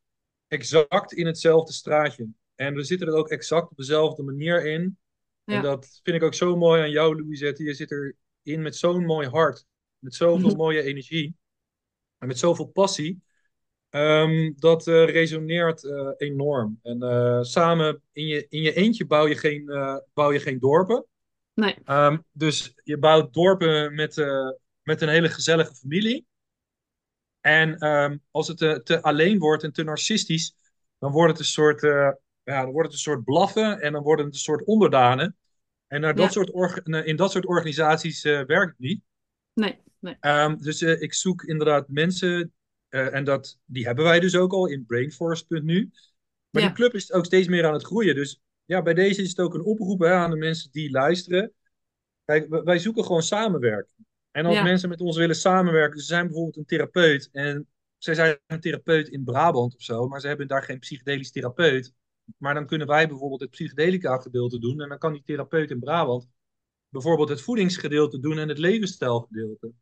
exact in hetzelfde straatje. En we zitten er ook exact op dezelfde manier in. En ja. dat vind ik ook zo mooi aan jou, Louisette. Je zit erin met zo'n mooi hart, met zoveel (laughs) mooie energie en met zoveel passie. Ehm, dat eh, resoneert eh, enorm. En eh, samen in je, in je eentje bouw je geen, bouw je geen dorpen. Nee, Ehm, dus je bouwt dorpen met, met een hele gezellige familie. En ehm, als het te, te alleen wordt en te narcistisch, dan wordt het een soort, ja, dan wordt het een soort blaffen en dan worden het een soort onderdanen. En naar dat ja, soort orga- in dat soort organisaties werkt het niet. nee, nee. Dus ik zoek inderdaad mensen, eh, en dat, die hebben wij dus ook al in brainforce.nu. Maar die Ja, club is ook steeds meer aan het groeien. Dus ja, bij deze is het ook een oproep hè, aan de mensen die luisteren. Kijk, wij zoeken gewoon samenwerking. En als ja, mensen met ons willen samenwerken, ze zijn bijvoorbeeld een therapeut en zij zijn een therapeut in Brabant of zo, maar ze hebben daar geen psychedelisch therapeut. Maar dan kunnen wij bijvoorbeeld het psychedelica gedeelte doen en dan kan die therapeut in Brabant bijvoorbeeld het voedingsgedeelte doen en het levensstijlgedeelte.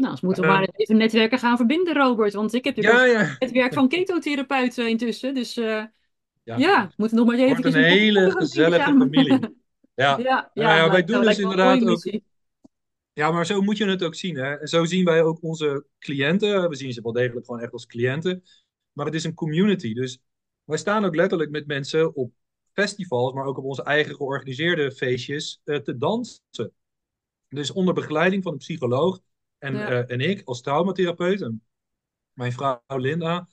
Nou, dus moeten we maar even netwerken gaan verbinden, Robert. Want ik heb ja, een netwerk van ketotherapeuten intussen. Dus eh, ja. ja, we moeten nog maar eens Wordt een hele gezellige familie. (laughs) Ja, Ja, nou ja, nou, wij doen dat dus inderdaad ook missie. Ja, maar zo moet je het ook zien. Hè? Zo zien wij ook onze cliënten. We zien ze wel degelijk gewoon echt als cliënten. Maar het is een community. Dus wij staan ook letterlijk met mensen op festivals, maar ook op onze eigen georganiseerde feestjes eh, te dansen. Dus onder begeleiding van een psycholoog en, Ja, eh, en ik als traumatherapeut en mijn vrouw Linda,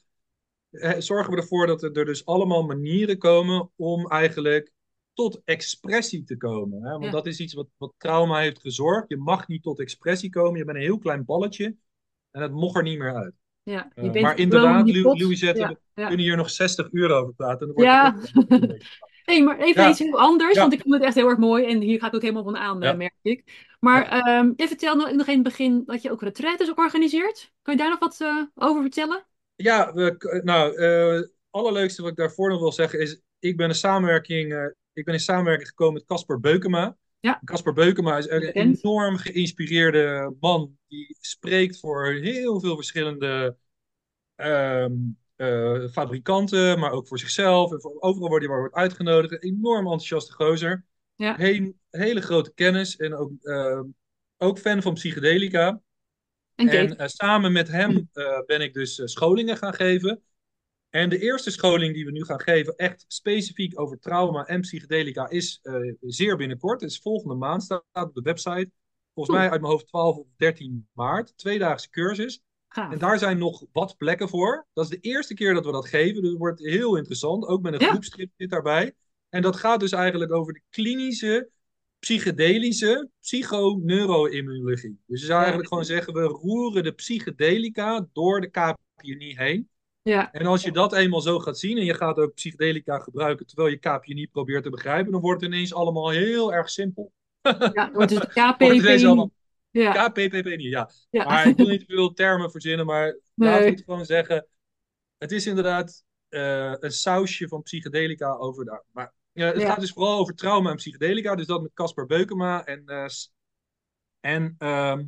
eh, zorgen we ervoor dat er dus allemaal manieren komen om eigenlijk tot expressie te komen. Hè? Want ja, dat is iets wat, wat trauma heeft gezorgd. Je mag niet tot expressie komen. Je bent een heel klein balletje en het mocht er niet meer uit. ja. Eh, maar inderdaad. Louisette, Ja, we ja. kunnen hier nog 60 uur over praten. En dan Ja. (laughs) Hey, maar even iets heel anders, want ik vond het echt heel erg mooi. En hier ga ik ook helemaal van aan, eh, ja, merk ik. Maar ja. ehm je vertelde nog in het begin dat je ook retraites organiseert. Kan je daar nog wat eh, over vertellen? Ja, we, nou, eh, het allerleukste wat ik daarvoor nog wil zeggen is, ik ben, een samenwerking, eh, ik ben in samenwerking gekomen met Casper Beukema. Ja, Casper Beukema is een enorm geïnspireerde man. Die spreekt voor heel veel verschillende ehm, eh, fabrikanten, maar ook voor zichzelf. En voor, overal wordt hij maar wordt uitgenodigd. Een enorm enthousiaste gozer. Ja, Heen, hele grote kennis en ook, ehm, ook fan van psychedelica. en eh, samen met hem eh, ben ik dus eh, scholingen gaan geven. En de eerste scholing die we nu gaan geven, echt specifiek over trauma en psychedelica, is eh, zeer binnenkort. Het is volgende maand, staat op de website. Volgens mij uit mijn hoofd 12 of 13 maart. Tweedaagse cursus. En daar zijn nog wat plekken voor. Dat is de eerste keer dat we dat geven. Dus het wordt heel interessant. Ook met een Ja, groepstrip zit daarbij. En dat gaat dus eigenlijk over de klinische, psychedelische, psychoneuroimmunologie. Dus je zou ja, eigenlijk gewoon zeggen, we roeren de psychedelica door de KPNI heen. ja, En als je dat eenmaal zo gaat zien en je gaat ook psychedelica gebruiken terwijl je KPNI probeert te begrijpen, dan wordt het ineens allemaal heel erg simpel. ja. Wordt het (laughs) de Wordt Ja, KPPP niet, ja. ja. Maar ik wil niet veel termen verzinnen, maar laten we het gewoon zeggen. Het is inderdaad eh, een sausje van psychedelica over daar. Maar het gaat dus vooral over trauma en psychedelica. Dus dat met Casper Beukema. En, eh, en ehm,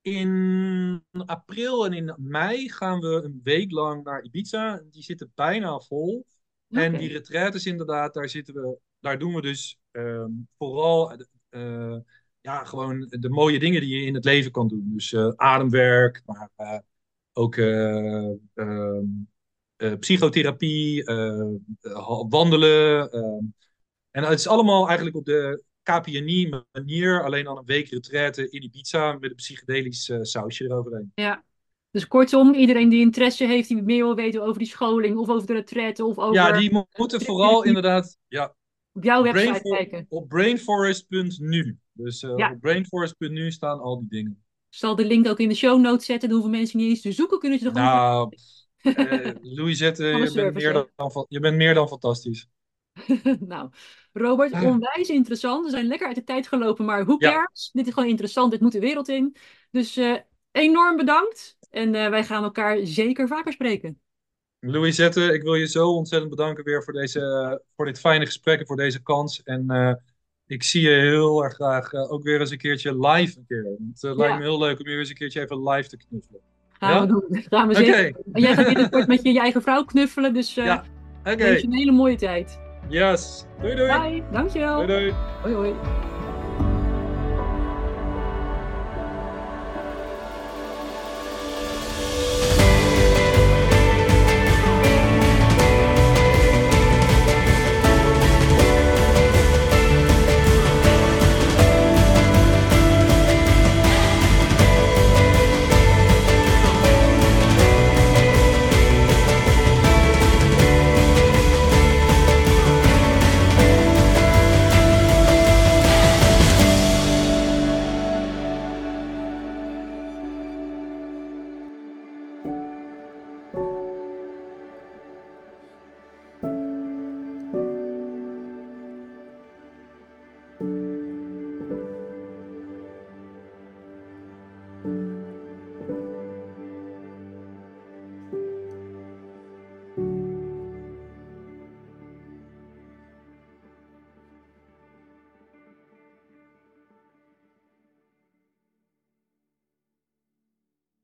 in april en in mei gaan we een week lang naar Ibiza. Die zitten bijna vol. En die retraites inderdaad, daar zitten we, daar doen we dus ehm, vooral eh, ja, gewoon de mooie dingen die je in het leven kan doen. Dus ademwerk, maar ook ehm, psychotherapie, wandelen. Ehm. en het is allemaal eigenlijk op de KPNI-manier, alleen dan een week retraite in Ibiza met een psychedelisch sausje eroverheen. Ja, dus kortom, iedereen die interesse heeft, die meer wil weten over die scholing of over de retraite of over... Ja, die moeten vooral (laughs) inderdaad ja, op jouw website kijken. Op brainforest.nu. Dus uh, op brainforest.nu staan al die dingen. Ik zal de link ook in de show notes zetten. Dan hoeven mensen niet eens te zoeken. Kunnen ze er nou, uh, Louisette, je, bent meer dan, je bent meer dan fantastisch. (laughs) nou, Robert, ah. onwijs interessant. We zijn lekker uit de tijd gelopen, maar hoe cares? Dit is gewoon interessant. Dit moet de wereld in. Dus uh, enorm bedankt. En uh, wij gaan elkaar zeker vaker spreken. Louisette, ik wil je zo ontzettend bedanken weer voor, deze, voor dit fijne gesprek en voor deze kans. En ik zie je heel erg graag uh, ook weer eens een keertje live een keer. Het uh, lijkt me heel leuk om je eens een keertje even live te knuffelen. Gaan ja? we doen. (laughs) Gaan we zeker. En jij gaat binnenkort met je, je eigen vrouw knuffelen, dus ja. okay. een hele mooie tijd. Yes. Doei doei. Bye. Dankjewel. Doei doei. Hoi hoi.